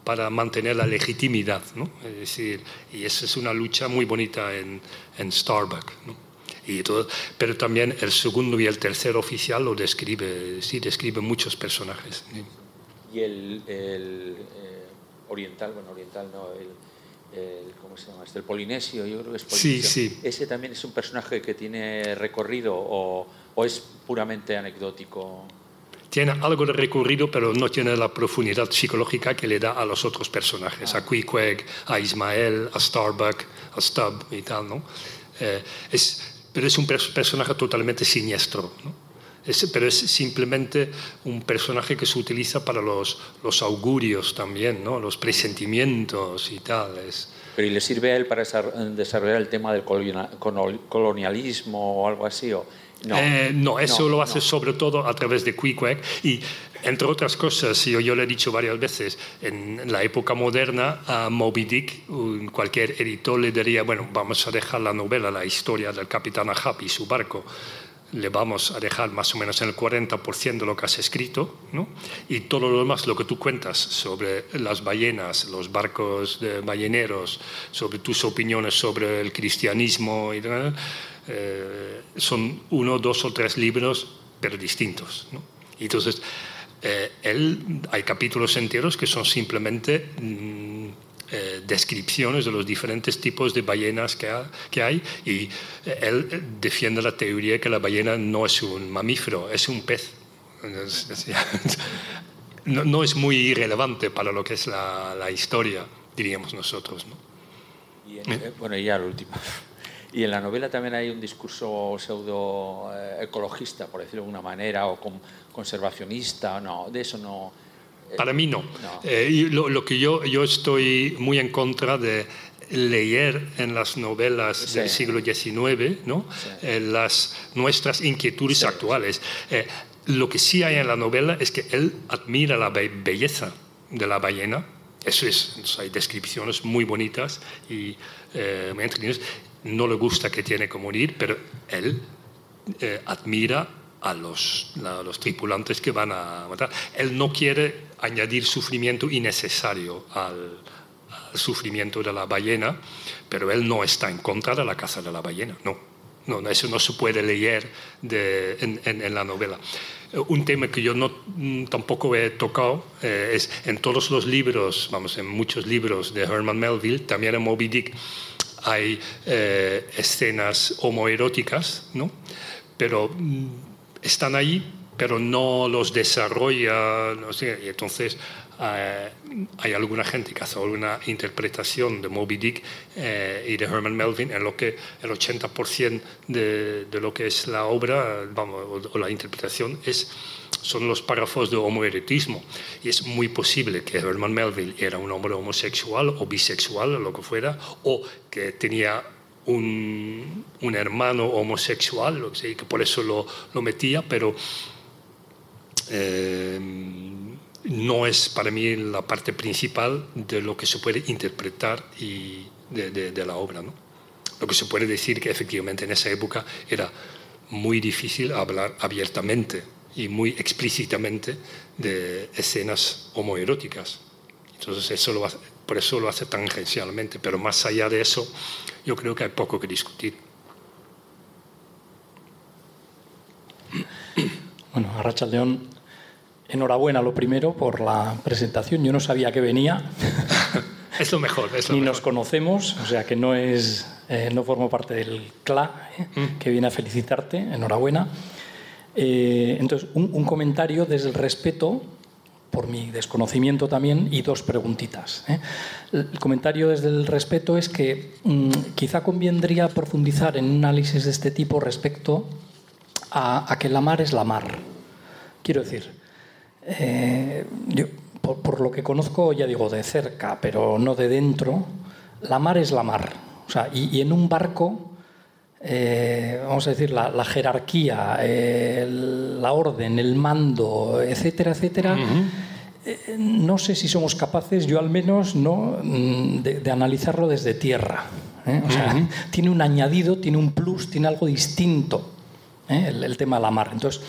para mantener la legitimidad, ¿no? Es decir, y esa es una lucha muy bonita en, en Starbucks, ¿no? Y todo, pero también el segundo y el tercer oficial lo describe, sí, describe muchos personajes. Y el, el eh, oriental, bueno, oriental no, el el, ¿cómo se llama? Este, el Polinesio, yo creo que es Polinesio. Sí, sí. ¿Ese también es un personaje que tiene recorrido o, o es puramente anecdótico? Tiene algo de recorrido, pero no tiene la profundidad psicológica que le da a los otros personajes, a Queequeg, a Ismael, a Starbuck, a Stubb y tal, ¿no? Eh, es, pero es un pers- personaje totalmente siniestro, ¿no? Es- pero es simplemente un personaje que se utiliza para los, los augurios también, ¿no? los presentimientos y tal. Es, ¿Pero y le sirve a él para desar- desarrollar el tema del colonial- colonial- colonialismo o algo así? O, no, Eh, no, eso no, lo hace no. sobre todo a través de Queequeg y entre otras cosas, yo, yo lo he dicho varias veces, en la época moderna a Moby Dick cualquier editor le diría, bueno, vamos a dejar la novela, la historia del capitán Ahab y su barco, le vamos a dejar más o menos en el 40% de lo que has escrito, ¿no? y todo lo demás, lo que tú cuentas sobre las ballenas, los barcos de balleneros, sobre tus opiniones sobre el cristianismo, y eh, son uno, dos o tres libros, pero distintos. ¿no? Y entonces, eh, él, hay capítulos enteros que son simplemente mm, eh, descripciones de los diferentes tipos de ballenas que, ha- que hay y eh, él eh, defiende la teoría que la ballena no es un mamífero, es un pez. No, no es muy irrelevante para lo que es la, la historia, diríamos nosotros. ¿no? Y en- bueno, y ya lo último. Y en la novela también hay un discurso pseudo eh, ecologista, por decirlo de alguna manera, o con- conservacionista, no, de eso no. eh, Para mí no. No. Eh, lo, lo que yo, yo estoy muy en contra de leer en las novelas Sí. del siglo XIX ¿no? Sí. Eh, las nuestras inquietudes Sí. actuales. Eh, lo que sí hay en la novela es que él admira la be- belleza de la ballena. Eso es, hay descripciones muy bonitas y eh, muy entretenidas. No le gusta que tiene que morir, pero él eh, admira a los, tripulantes que van a matar. Él no quiere añadir sufrimiento innecesario al, sufrimiento de la ballena, pero él no está en contra de la caza de la ballena, no. No, eso no se puede leer en la novela. Eh, Un tema que yo no, mm, tampoco he tocado eh, es en todos los libros, vamos, en muchos libros de Herman Melville, también en Moby Dick, hay eh, escenas homoeróticas, ¿no? Pero mm, están ahí, pero no los desarrolla, y entonces eh, hay alguna gente que hace alguna interpretación de Moby Dick eh, y de Herman Melville en lo que el 80% de, lo que es la obra, vamos, o la interpretación es son los párrafos de homoerotismo. Y es muy posible que Herman Melville era un hombre homosexual o bisexual, lo que fuera, o que tenía un, un hermano homosexual, sea, que por eso lo, lo metía, pero eh, no es para mí la parte principal de lo que se puede interpretar y de, de- de la obra. ¿no? Lo que se puede decir que efectivamente en esa época era muy difícil hablar abiertamente y muy explícitamente de escenas homoeróticas. Entonces eso lo hace- por eso lo hace tangencialmente, pero más allá de eso yo creo que hay poco que discutir. Bueno, Arracha León, enhorabuena lo primero por la presentación. Yo no sabía que venía, Es lo mejor, es lo ni mejor. nos conocemos, o sea que no es, eh, no formo parte del CLA, ¿eh? Mm. que viene a felicitarte. Enhorabuena. Eh, entonces, un, comentario desde el respeto, por mi desconocimiento también, y dos preguntitas. ¿eh? El comentario desde el respeto es que mm, quizá convendría profundizar en un análisis de este tipo respecto a, que la mar es la mar. Quiero decir, eh, por, lo que conozco, ya digo, de cerca, pero no de dentro, la mar es la mar. O sea, y en un barco, eh, vamos a decir, la, la jerarquía, eh, la orden, el mando, etcétera, etcétera, eh, no sé si somos capaces, yo al menos, ¿no? Mm, de, de analizarlo desde tierra. ¿eh? O sea, tiene un añadido, tiene un plus, tiene algo distinto ¿eh? el, el tema de la mar. Entonces,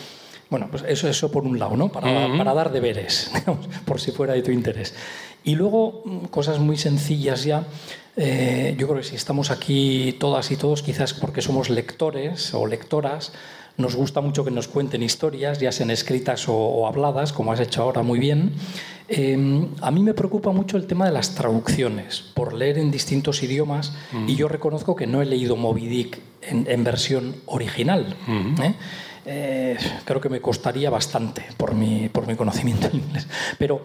bueno, pues eso, eso por un lado, ¿no? Para, para dar deberes, digamos, por si fuera de tu interés. Y luego, mm, cosas muy sencillas ya. eh, yo creo que si estamos aquí todas y todos, quizás porque somos lectores o lectoras, nos gusta mucho que nos cuenten historias, ya sean escritas o, habladas, como has hecho ahora muy bien. Em, a mí me preocupa mucho el tema de las traducciones, por leer en distintos idiomas, y yo reconozco que no he leído Moby Dick en, versión original. ¿eh? Eh, creo que me costaría bastante por mi, por mi conocimiento en inglés. Pero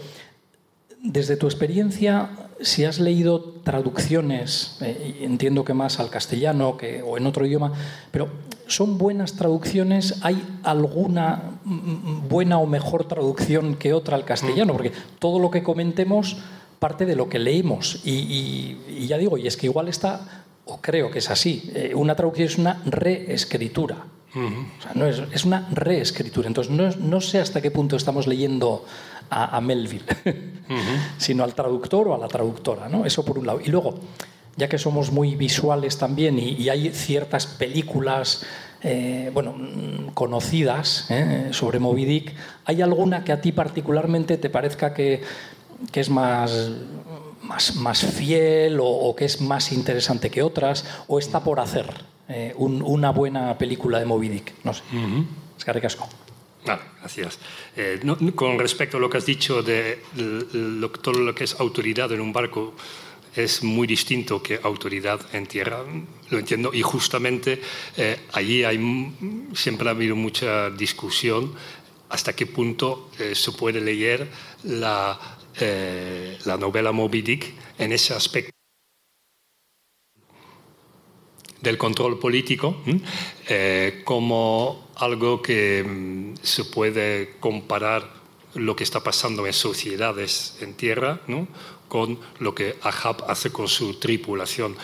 desde tu experiencia, si has leído traducciones, eh, entiendo que más al castellano que, o en otro idioma, pero ¿son buenas traducciones? ¿Hay alguna buena o mejor traducción que otra al castellano? Mm. Porque todo lo que comentemos parte de lo que leímos. Y, ya digo, y es que igual está, o creo que es así, eh, una traducción es una reescritura. No es, una reescritura. Entonces, no, no sé hasta qué punto estamos leyendo a, Melville, sino al traductor o a la traductora. ¿no? Eso por un lado. Y luego, ya que somos muy visuales también y, hay ciertas películas eh, bueno, conocidas ¿eh? sobre Moby Dick, ¿hay alguna que a ti particularmente te parezca que, que es más, más, más fiel o, que es más interesante que otras o está por hacer eh, una buena película de Moby Dick? No sé. Es que ricasco. Ah, gracias. Eh, con respecto a lo que has dicho de todo lo que es autoridad en un barco, es muy distinto que autoridad en tierra, lo entiendo, y justamente eh, allí hay, siempre ha habido mucha discusión hasta qué punto eh, se puede leer la, la novela Moby Dick en ese aspecto del control político eh, como algo que mm, se puede comparar lo que está pasando en sociedades en tierra con lo que Ahab hace con su tripulación.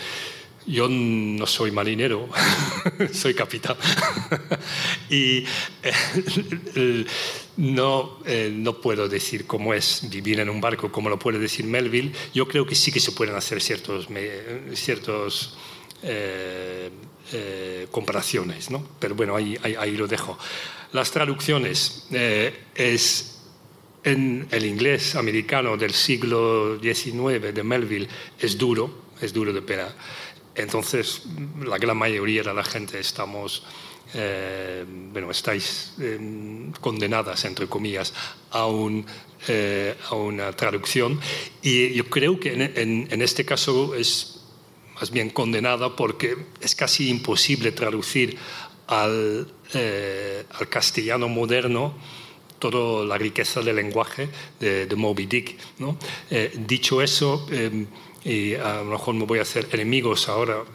Yo no soy marinero, soy capitán. y eh, no, eh, no puedo decir cómo es vivir en un barco, como lo puede decir Melville. Yo creo que sí que se pueden hacer ciertos, ciertos eh, eh, comparaciones, ¿no? Pero bueno, ahí, ahí, lo dejo. Las traducciones eh, es en el inglés americano del siglo XIX de Melville es duro, es duro de pena. Entonces, la gran mayoría de la gente estamos, bueno, estáis condenadas, entre comillas, a, un, a una traducción. Y yo creo que en este caso es más bien condenada porque es casi imposible traducir al, eh, al castellano moderno toda la riqueza del lenguaje de, Moby Dick. ¿no? Eh, dicho eso, eh, y a lo mejor me voy a hacer enemigos ahora,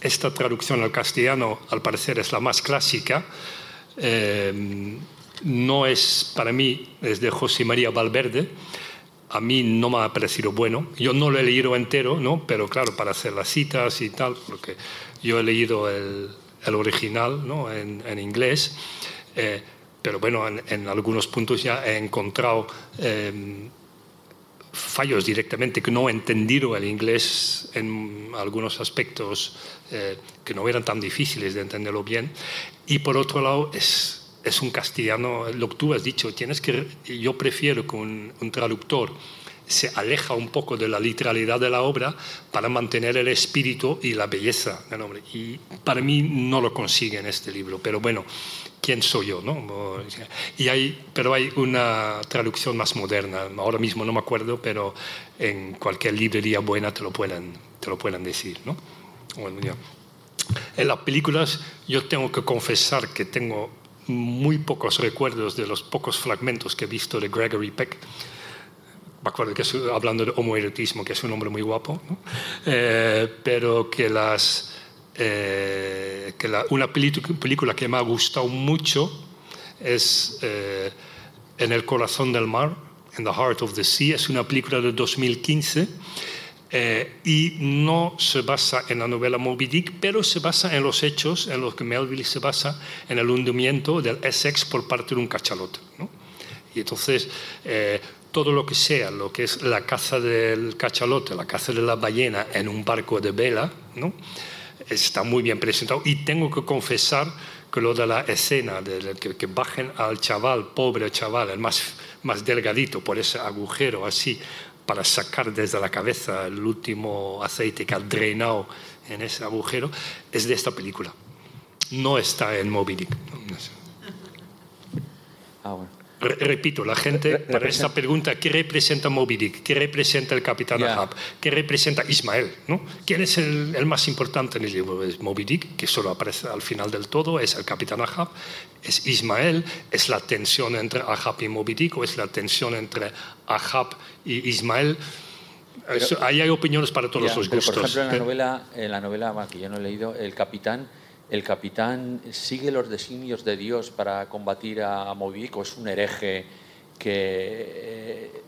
esta traducción al castellano al parecer es la más clásica. no es para mí, es de José María Valverde, a mí no me ha parecido bueno. Yo no lo he leído entero, ¿no? pero claro, para hacer las citas y tal, porque yo he leído el, el original ¿no? en, en inglés, eh, pero bueno, en, algunos puntos ya he encontrado eh, fallos directamente, que no he entendido el inglés en algunos aspectos eh, que no eran tan difíciles de entenderlo bien. Y por otro lado, es es un castellano, lo que tú has dicho, tienes que, yo prefiero que un, traductor se aleja un poco de la literalidad de la obra para mantener el espíritu y la belleza del hombre. Y para mí no lo consigue en este libro, pero bueno, ¿quién soy yo? No? Y hay, pero hay una traducción más moderna, ahora mismo no me acuerdo, pero en cualquier librería buena te lo pueden, te lo pueden decir. ¿no? En las películas yo tengo que confesar que tengo muy pocos recuerdos de los pocos fragmentos que he visto de Gregory Peck. Me acuerdo que hablando de homoerotismo, que es un hombre muy guapo, eh, pero que, las, eh, que una película que me ha gustado mucho es eh, En el corazón del mar, In the Heart of the Sea, es una película de 2015 eh, y no se basa en la novela Moby Dick, pero se basa en los hechos en los que Melville se basa en el hundimiento del Essex por parte de un cachalote. Y entonces, eh, todo lo que sea, lo que es la caza del cachalote, la caza de la ballena en un barco de vela, ¿no? está muy bien presentado. Y tengo que confesar que lo de la escena, de que, que bajen al chaval, pobre chaval, el más, más delgadito, por ese agujero así, para sacar desde la cabeza el último aceite que ha drenado en ese agujero, es de esta película. No está en Moby Dick. Ah, bueno. Repito, la gente, para esta pregunta, ¿qué representa Moby Dick? ¿Qué representa el Capitán Ahab? ¿Qué representa Ismael? ¿no? ¿Quién es el, más importante en el libro? Es Moby Dick, que solo aparece al final del todo, es el Capitán Ahab, es Ismael, es la tensión entre Ahab y Moby Dick, o es la tensión entre Ahab y Ismael. ahí hay opiniones para todos los gustos. por ejemplo, en la, novela, en la novela que yo no he leído, el capitán el capitán sigue los designios de Dios para combatir a Moby o es un hereje que... Eh,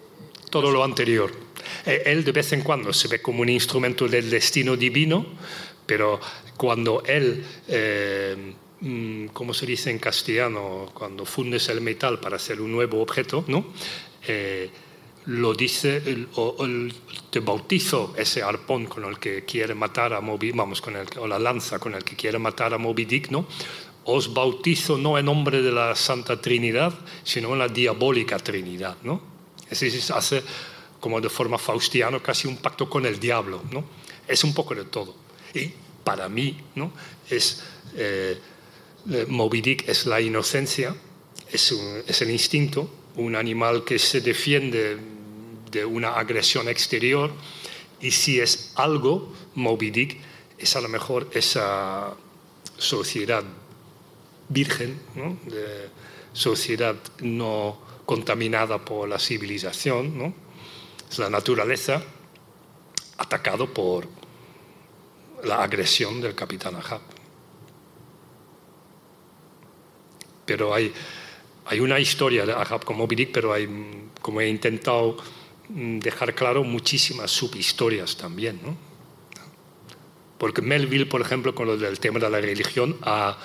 Todo lo anterior. Eh, él de vez en cuando se ve como un instrumento del destino divino, pero cuando él, eh, mm, como se dice en castellano, cuando fundes el metal para hacer un nuevo objeto, ¿no? Lo dice, o, te bautizo ese arpón con el que quiere matar a Moby, vamos, con el, o la lanza con el que quiere matar a Moby Dick, ¿no? Os bautizo no en nombre de la Santa Trinidad, sino en la diabólica Trinidad, ¿no? Es decir, hace como de forma faustiana casi un pacto con el diablo, ¿no? Es un poco de todo. Y para mí, ¿no? Es, eh, eh, Moby Dick es la inocencia, es, es el instinto, un animal que se defiende de una agresión exterior y si es algo, Moby Dick, es a lo mejor esa sociedad virgen, de sociedad no contaminada por la civilización, ¿no? es la naturaleza atacado por la agresión del capitán Ahab. Pero hay hay una historia de Ahab con Moby Dick, pero como he intentado dejar claro, muchísimas subhistorias también. ¿no? Porque Melville, por ejemplo, con lo del tema de la religión, ha,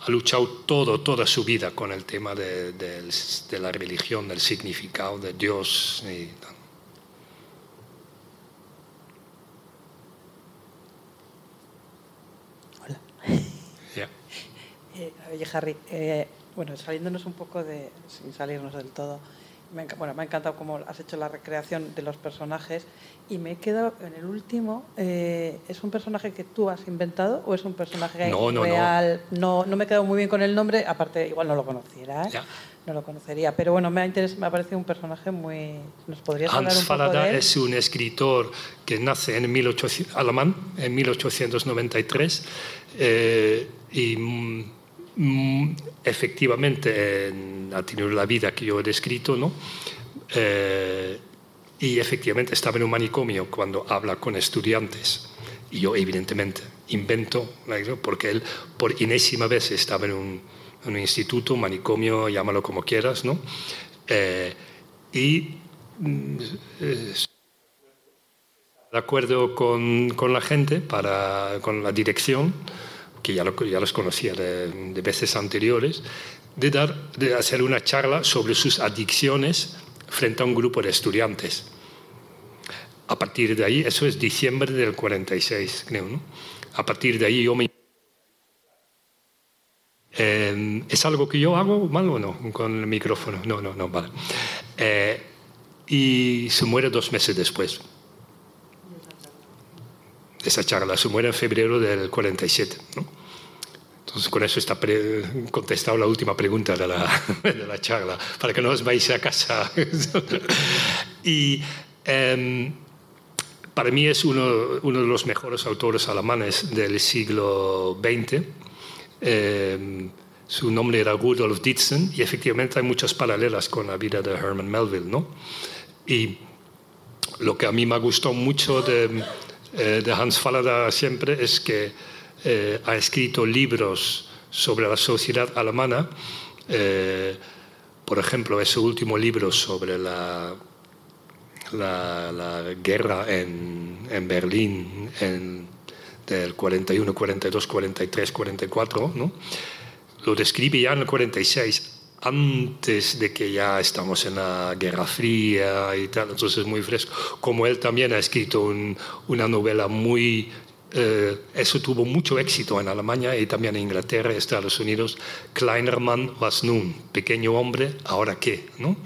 ha luchado todo, toda su vida con el tema de, de, la religión, del significado de Dios. Y, Hola. Eh, oye, Harry, eh, bueno, saliéndonos un poco de, sin salirnos del todo, me, bueno, me ha encantado cómo has hecho la recreación de los personajes y me he quedado en el último. Eh, ¿Es un personaje que tú has inventado o es un personaje real? No. no. me he quedado muy bien con el nombre, aparte, igual no lo conociera. ¿eh? No lo conocería, pero bueno, me ha, me ha parecido un personaje muy. ¿Nos podrías hablar un poco de él? es un escritor que nace en 1800, alemán en 1893 eh, y mm, efectivamente ha tenido la vida que yo he descrito, ¿no? Eh, y efectivamente estaba en un manicomio cuando habla con estudiantes. Y yo, evidentemente, invento, porque él por enésima vez estaba en un, un instituto, manicomio, llámalo como quieras, ¿no? Eh, y mm, de acuerdo con, con, la gente, para, con la dirección, que ya, ya los conocía de, veces anteriores, de, dar, de hacer una charla sobre sus adicciones frente a un grupo de estudiantes. A partir de ahí, eso es diciembre del 46, creo, ¿no? A partir de ahí yo me... Eh, ¿Es algo que yo hago mal o no con el micrófono? No, no, no, vale. Eh, y se muere dos meses después. Esa charla se muere en febrero del 47. ¿no? Entonces, con eso está contestado la última pregunta de la, de la, charla, para que no os vais a casa. y em, para mí es uno, uno, de los mejores autores alemanes del siglo XX. Em, su nombre era Rudolf Ditzen y efectivamente hay muchas paralelas con la vida de Herman Melville. ¿no? Y lo que a mí me gustado mucho de, eh, de Hans Fallada siempre es que eh, ha escrito libros sobre la sociedad alemana, eh, por ejemplo, ese último libro sobre la, la, guerra en, en Berlín en, del 41, 42, 43, 44, ¿no? lo describe ya en el 46, antes de que ya estamos en la Guerra Fría y tal, entonces es muy fresco. Como él también ha escrito una novela muy eh, eso tuvo mucho éxito en Alemania y también en Inglaterra y Estados Unidos. Kleiner Mann was nun, pequeño hombre, ahora qué. ¿no?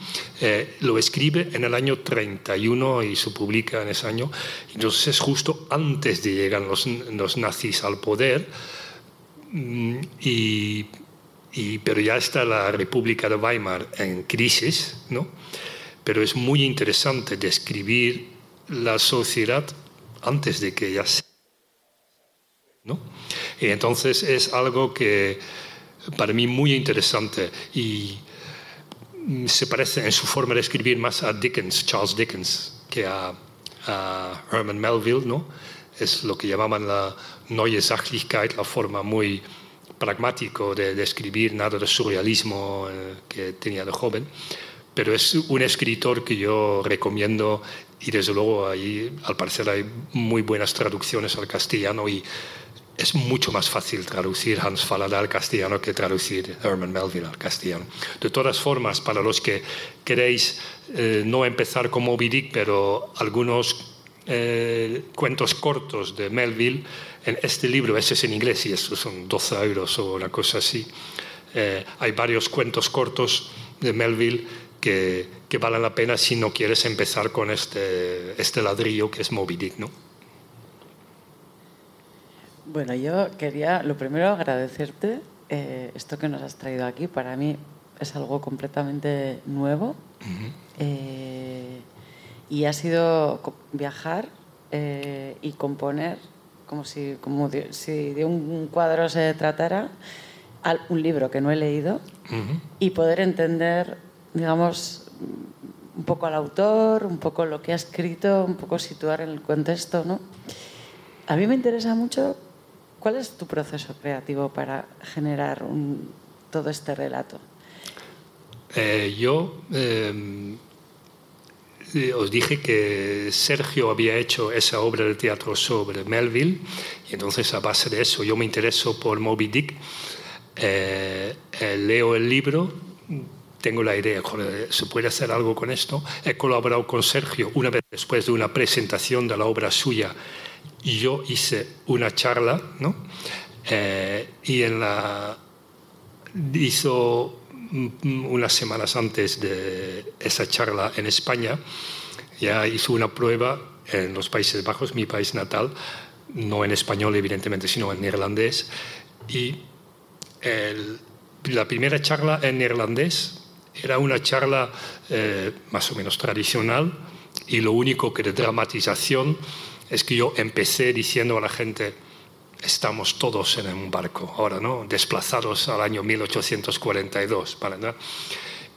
Eh, lo escribe en el año 31 y se publica en ese año. Entonces es justo antes de llegar los, los nazis al poder mm, y, y, pero ya está la República de Weimar en crisis, ¿no? pero es muy interesante describir la sociedad antes de que ya se... ¿no? Y entonces es algo que para mí muy interesante y se parece en su forma de escribir más a Dickens, Charles Dickens, que a, Herman Melville, ¿no? Es lo que llamaban la Neue Sachlichkeit, la forma muy pragmático de, escribir, nada de surrealismo eh, que tenía de joven. Pero es un escritor que yo recomiendo y desde luego ahí al parecer hay muy buenas traducciones al castellano y es mucho más fácil traducir Hans Fallada al castellano que traducir Herman Melville al castellano. De todas formas, para los que queréis eh, no empezar con Moby pero algunos eh, cuentos cortos de Melville, en este libro, ese es en inglés y estos son 12 euros o una cosa así, eh, hay varios cuentos cortos de Melville que, que, valen la pena si no quieres empezar con este, este ladrillo que es Moby Dick, ¿no? Bueno, yo quería, lo primero, agradecerte eh, esto que nos has traído aquí. Para mí es algo completamente nuevo. Eh, y ha sido viajar eh, y componer como si, como de, si de un cuadro se tratara, un libro que no he leído, y poder entender, digamos, un poco al autor, un poco lo que ha escrito, un poco situar en el contexto. ¿no? A mí me interesa mucho ¿Cuál es tu proceso creativo para generar todo este relato? Eh, yo eh, os dije que Sergio había hecho esa obra de teatro sobre Melville y entonces a base de eso yo me intereso por Moby Dick, eh, leo el libro, tengo la idea, se puede hacer algo con esto. He colaborado con Sergio una vez después de una presentación de la obra suya yo hice una charla, ¿no? Eh, y en la hizo unas semanas antes de esa charla en España, ya hizo una prueba en los Países Bajos, mi país natal, no en español evidentemente, sino en neerlandés, y la primera charla en neerlandés era una charla eh, más o menos tradicional y lo único que de dramatización es que yo empecé diciendo a la gente, estamos todos en un barco ahora, ¿no? Desplazados al año 1842, ¿vale?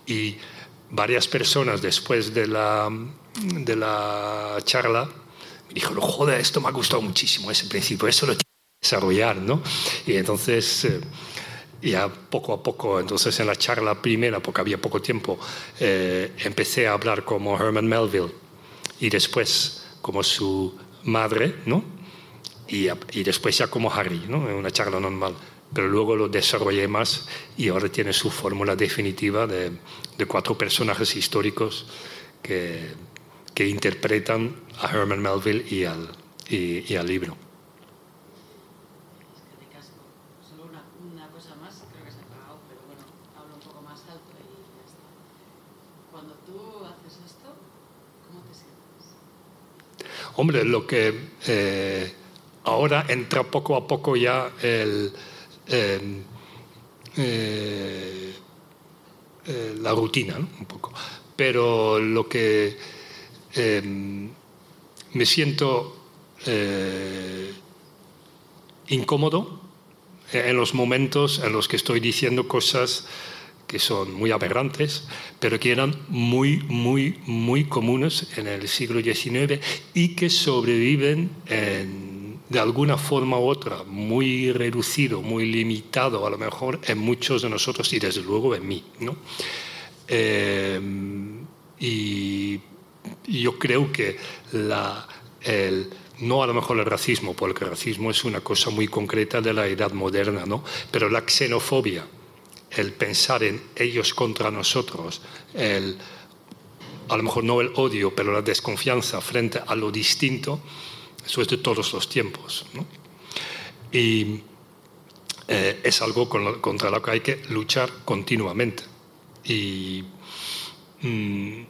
Y varias personas después de la, de la charla me dijeron, joder, esto me ha gustado muchísimo ese principio, eso lo quiero desarrollar, ¿no? Y entonces... Eh, ya poco a poco, entonces en la charla primera, porque había poco tiempo, eh, empecé a hablar como Herman Melville y después como su madre, ¿no? Y, y, después ya como Harry, ¿no? En una charla normal. Pero luego lo desarrollé más y ahora tiene su fórmula definitiva de, de cuatro personajes históricos que, que, interpretan a Herman Melville y al, y, y al libro. Hombre, lo que eh, ahora entra poco a poco ya el, em, eh, eh, la rutina, un poco. Pero lo que em, me siento incómodo en los momentos en los que estoy diciendo cosas que son muy aberrantes, pero que eran muy, muy, muy comunes en el siglo XIX y que sobreviven de alguna forma u otra, muy reducido, muy limitado a lo mejor en muchos de nosotros y desde luego en mí. ¿no? Eh, y yo creo que la, el, no a lo mejor el racismo, porque el racismo es una cosa muy concreta de la edad moderna, ¿no? pero la xenofobia, el pensar en ellos contra nosotros, el, a lo mejor no el odio, pero la desconfianza frente a lo distinto, eso es de todos los tiempos. Y eh, es algo contra lo que hay que luchar continuamente. Y, mm,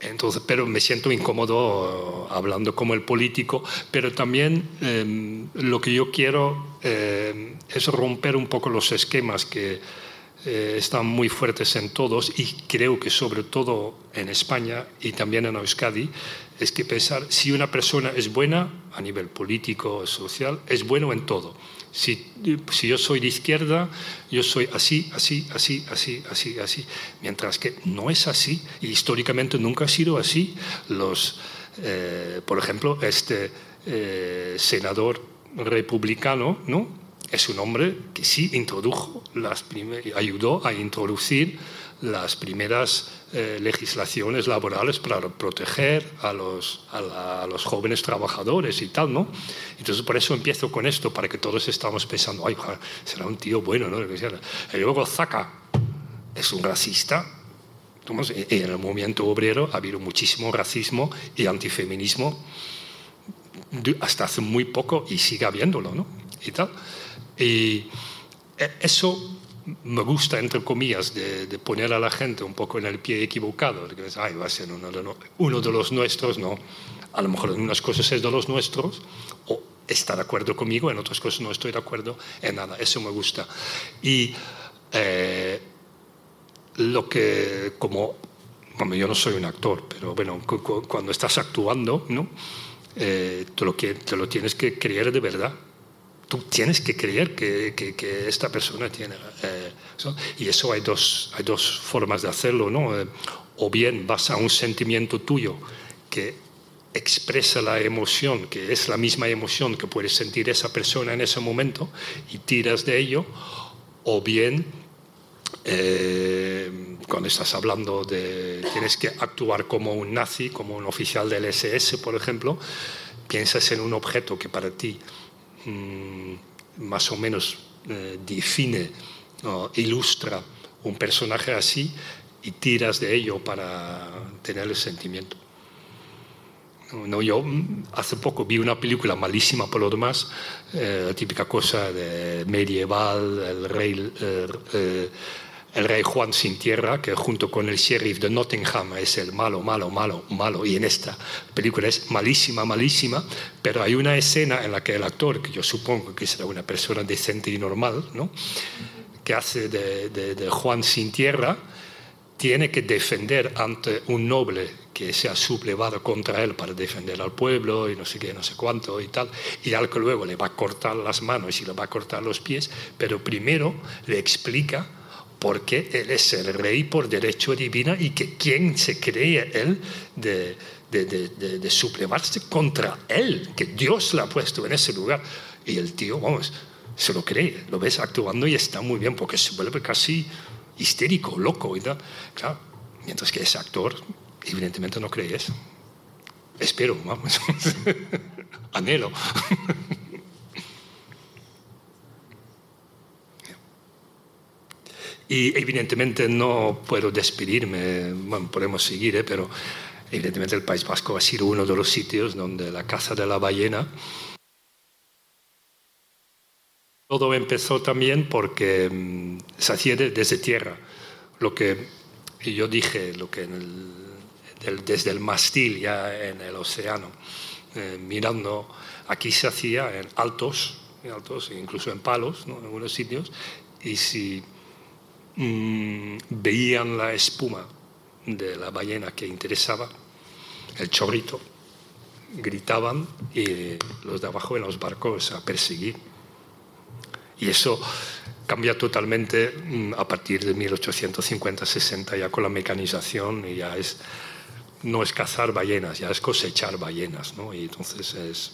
entonces, pero me siento incómodo hablando como el político, pero también em, lo que yo quiero eh, es romper un poco los esquemas que eh, están muy fuertes en todos y creo que sobre todo en España y también en Euskadi, es que pensar si una persona es buena a nivel político, social, es bueno en todo. Si, si, yo soy de izquierda, yo soy así, así, así, así, así, así. Mientras que no es así, y históricamente nunca ha sido así. Los, eh, por ejemplo, este eh, senador republicano, ¿no? es un hombre que sí introdujo las ayudó a introducir las primeras eh, legislaciones laborales para proteger a los, a, los, jóvenes trabajadores y tal, ¿no? Entonces por eso empiezo con esto, para que todos estamos pensando, ay, será un tío bueno, ¿no? Y luego Zaka es un racista. En el movimiento obrero ha habido muchísimo racismo y antifeminismo hasta hace muy poco y sigue habiéndolo, ¿no? Y tal. Y e, eso me gusta, entre comillas, de, poner a la gente un poco en el pie equivocado, que Ay, va a ser uno de, uno de, los nuestros, no. A lo mejor en unas cosas es de los nuestros, o está de acuerdo conmigo, en otras cosas no estoy de acuerdo en nada. Eso me gusta. Y eh, lo que, como, bueno, yo no soy un actor, pero bueno, cuando estás actuando, ¿no? Eh, te, te lo tienes que creer de verdad tú tienes que creer que, que, esta persona tiene eh, eso. Y eso hay dos, hay dos formas de hacerlo, ¿no? Eh, o bien vas a un sentimiento tuyo que expresa la emoción, que es la misma emoción que puede sentir esa persona en ese momento y tiras de ello, o bien eh, cuando estás hablando de tienes que actuar como un nazi, como un oficial del SS, por ejemplo, piensas en un objeto que para ti más o menos eh, define o ilustra un personaje así y tiras de ello para tener el sentimiento. No, yo mm, hace poco vi una película malísima por lo demás, eh, la típica cosa medieval, el rey, eh, el rey Juan sin tierra, que junto con el sheriff de Nottingham es el malo, malo, malo, malo, y en esta película es malísima, malísima, pero hay una escena en la que el actor, que yo supongo que será una persona decente y normal, ¿no? que hace de, de, Juan sin tierra, tiene que defender ante un noble que se ha sublevado contra él para defender al pueblo y no sé qué, no sé cuánto y tal, y al que luego le va a cortar las manos y le va a cortar los pies, pero primero le explica porque Él es el rey por derecho divino y que quién se cree Él de, de, de, de, sublevarse contra Él, que Dios le ha puesto en ese lugar. Y el tío, vamos, se lo cree, lo ves actuando y está muy bien, porque se vuelve casi histérico, loco y tal. Claro, mientras que ese actor, evidentemente no cree eso. Espero, vamos. Anhelo. Y evidentemente no puedo despedirme, bueno, podemos seguir, ¿eh? pero evidentemente el País Vasco ha sido uno de los sitios donde la caza de la ballena. Todo empezó también porque mm, se hacía desde tierra. Lo que yo dije, lo que desde el mastil ya en el océano, eh, mirando, aquí se hacía en altos, en altos incluso en palos, en algunos sitios, y si Mm, veían la espuma de la ballena que interesaba, el chorrito, gritaban y los de abajo en los barcos a perseguir. Y eso cambia totalmente mm, a partir de 1850-60 ya con la mecanización y ya es no es cazar ballenas, ya es cosechar ballenas, ¿no? Y entonces es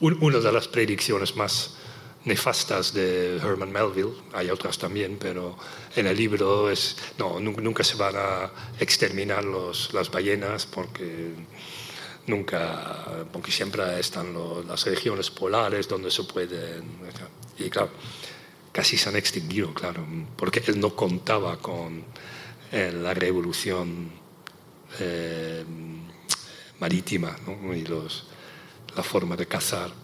una de las predicciones más nefastas de Herman Melville, hay otras también, pero en el libro es, no, nunca se van a exterminar los, las ballenas porque nunca, porque siempre están las regiones polares donde se pueden, y claro, casi se han extinguido, claro, porque él no contaba con eh, la revolución eh, marítima y los, la forma de cazar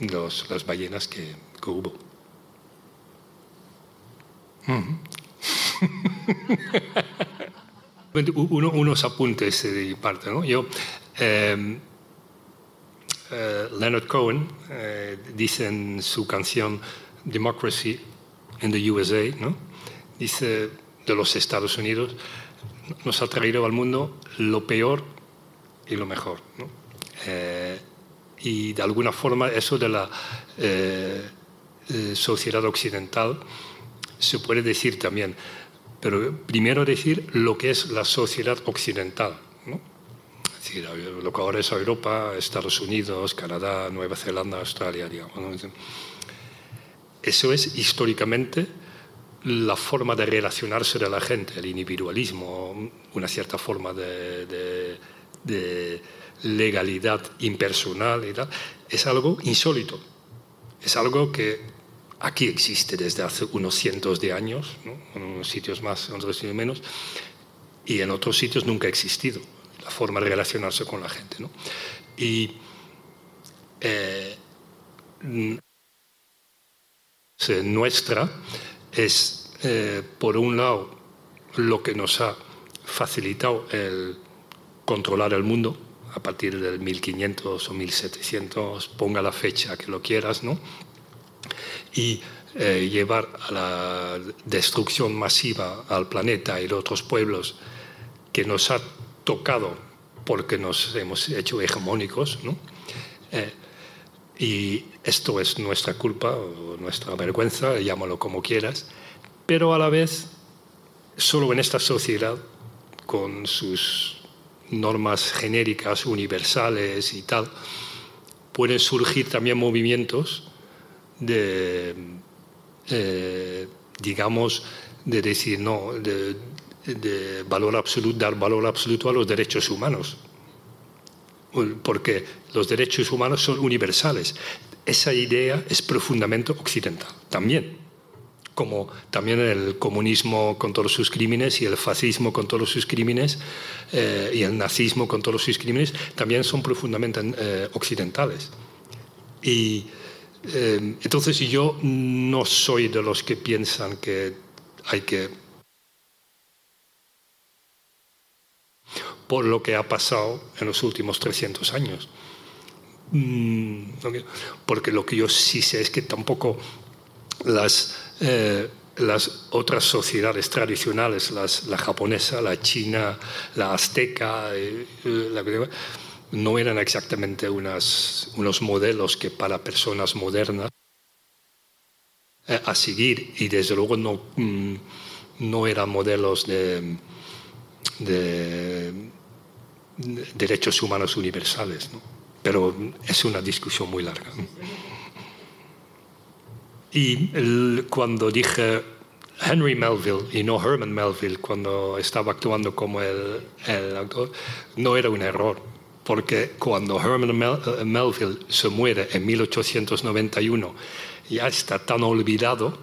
los, las ballenas que, que hubo. unos apuntes de mi parte. ¿no? Yo, em, eh, Leonard Cohen eh, dice en su canción Democracy in the USA, ¿no? dice de los Estados Unidos, nos ha traído al mundo lo peor y lo mejor. ¿no? Eh, y de alguna forma eso de la sociedad occidental se puede decir también, pero primero decir lo que es la sociedad occidental. ¿no? Es decir, lo que ahora es Europa, Estados Unidos, Canadá, Nueva Zelanda, Australia, digamos. Eso es históricamente la forma de relacionarse de la gente, el individualismo, una cierta forma de, de legalidad impersonal es algo insólito. Es algo que aquí existe desde hace unos cientos de años, en unos sitios más, en otros sitios menos, y en otros sitios nunca ha existido la forma de relacionarse con la gente. Y eh, nuestra es, eh, por un lado, lo que nos ha facilitado el controlar el mundo a partir del 1500 o 1700, ponga la fecha que lo quieras, ¿no? y eh, llevar a la destrucción masiva al planeta y a otros pueblos que nos ha tocado porque nos hemos hecho hegemónicos. ¿no? Eh, y esto es nuestra culpa o nuestra vergüenza, llámalo como quieras, pero a la vez, solo en esta sociedad, con sus normas genéricas, universales y tal, pueden surgir también movimientos de, eh, digamos, de decir, no, de, valor absoluto, dar valor absoluto a los derechos humanos, porque los derechos humanos son universales. Esa idea es profundamente occidental, también, como también el comunismo con todos sus crímenes y el fascismo con todos sus crímenes eh, y el nazismo con todos sus crímenes, también son profundamente eh, occidentales. Y eh, entonces yo no soy de los que piensan que hay que... por lo que ha pasado en los últimos 300 años. Mm, porque lo que yo sí sé es que tampoco las, eh, las otras sociedades tradicionales, las, la japonesa, la china, la azteca, eh, la, no eran exactamente unos modelos que para personas modernas eh, a seguir y desde luego no, mm, no eran modelos de, derechos humanos universales. Pero es una discusión muy larga. Y cuando dije Henry Melville y no Herman Melville, cuando estaba actuando como el, el actor, no era un error porque cuando Herman eh, Melville se muere en 1891 ya está tan olvidado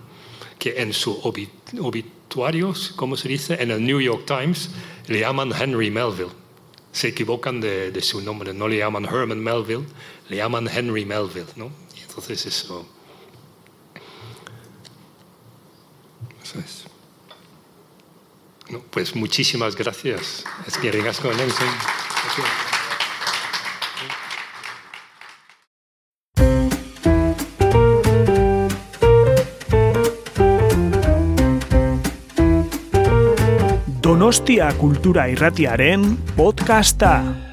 que en su obituario, ¿cómo se dice? En el New York Times le llaman Henry Melville. Se equivocan de, su nombre, no le llaman Herman Melville, le llaman Henry Melville, ¿no? Entonces eso... Pues muchísimas gracias. Es que con Donostia Kultura Irratiaren podcasta.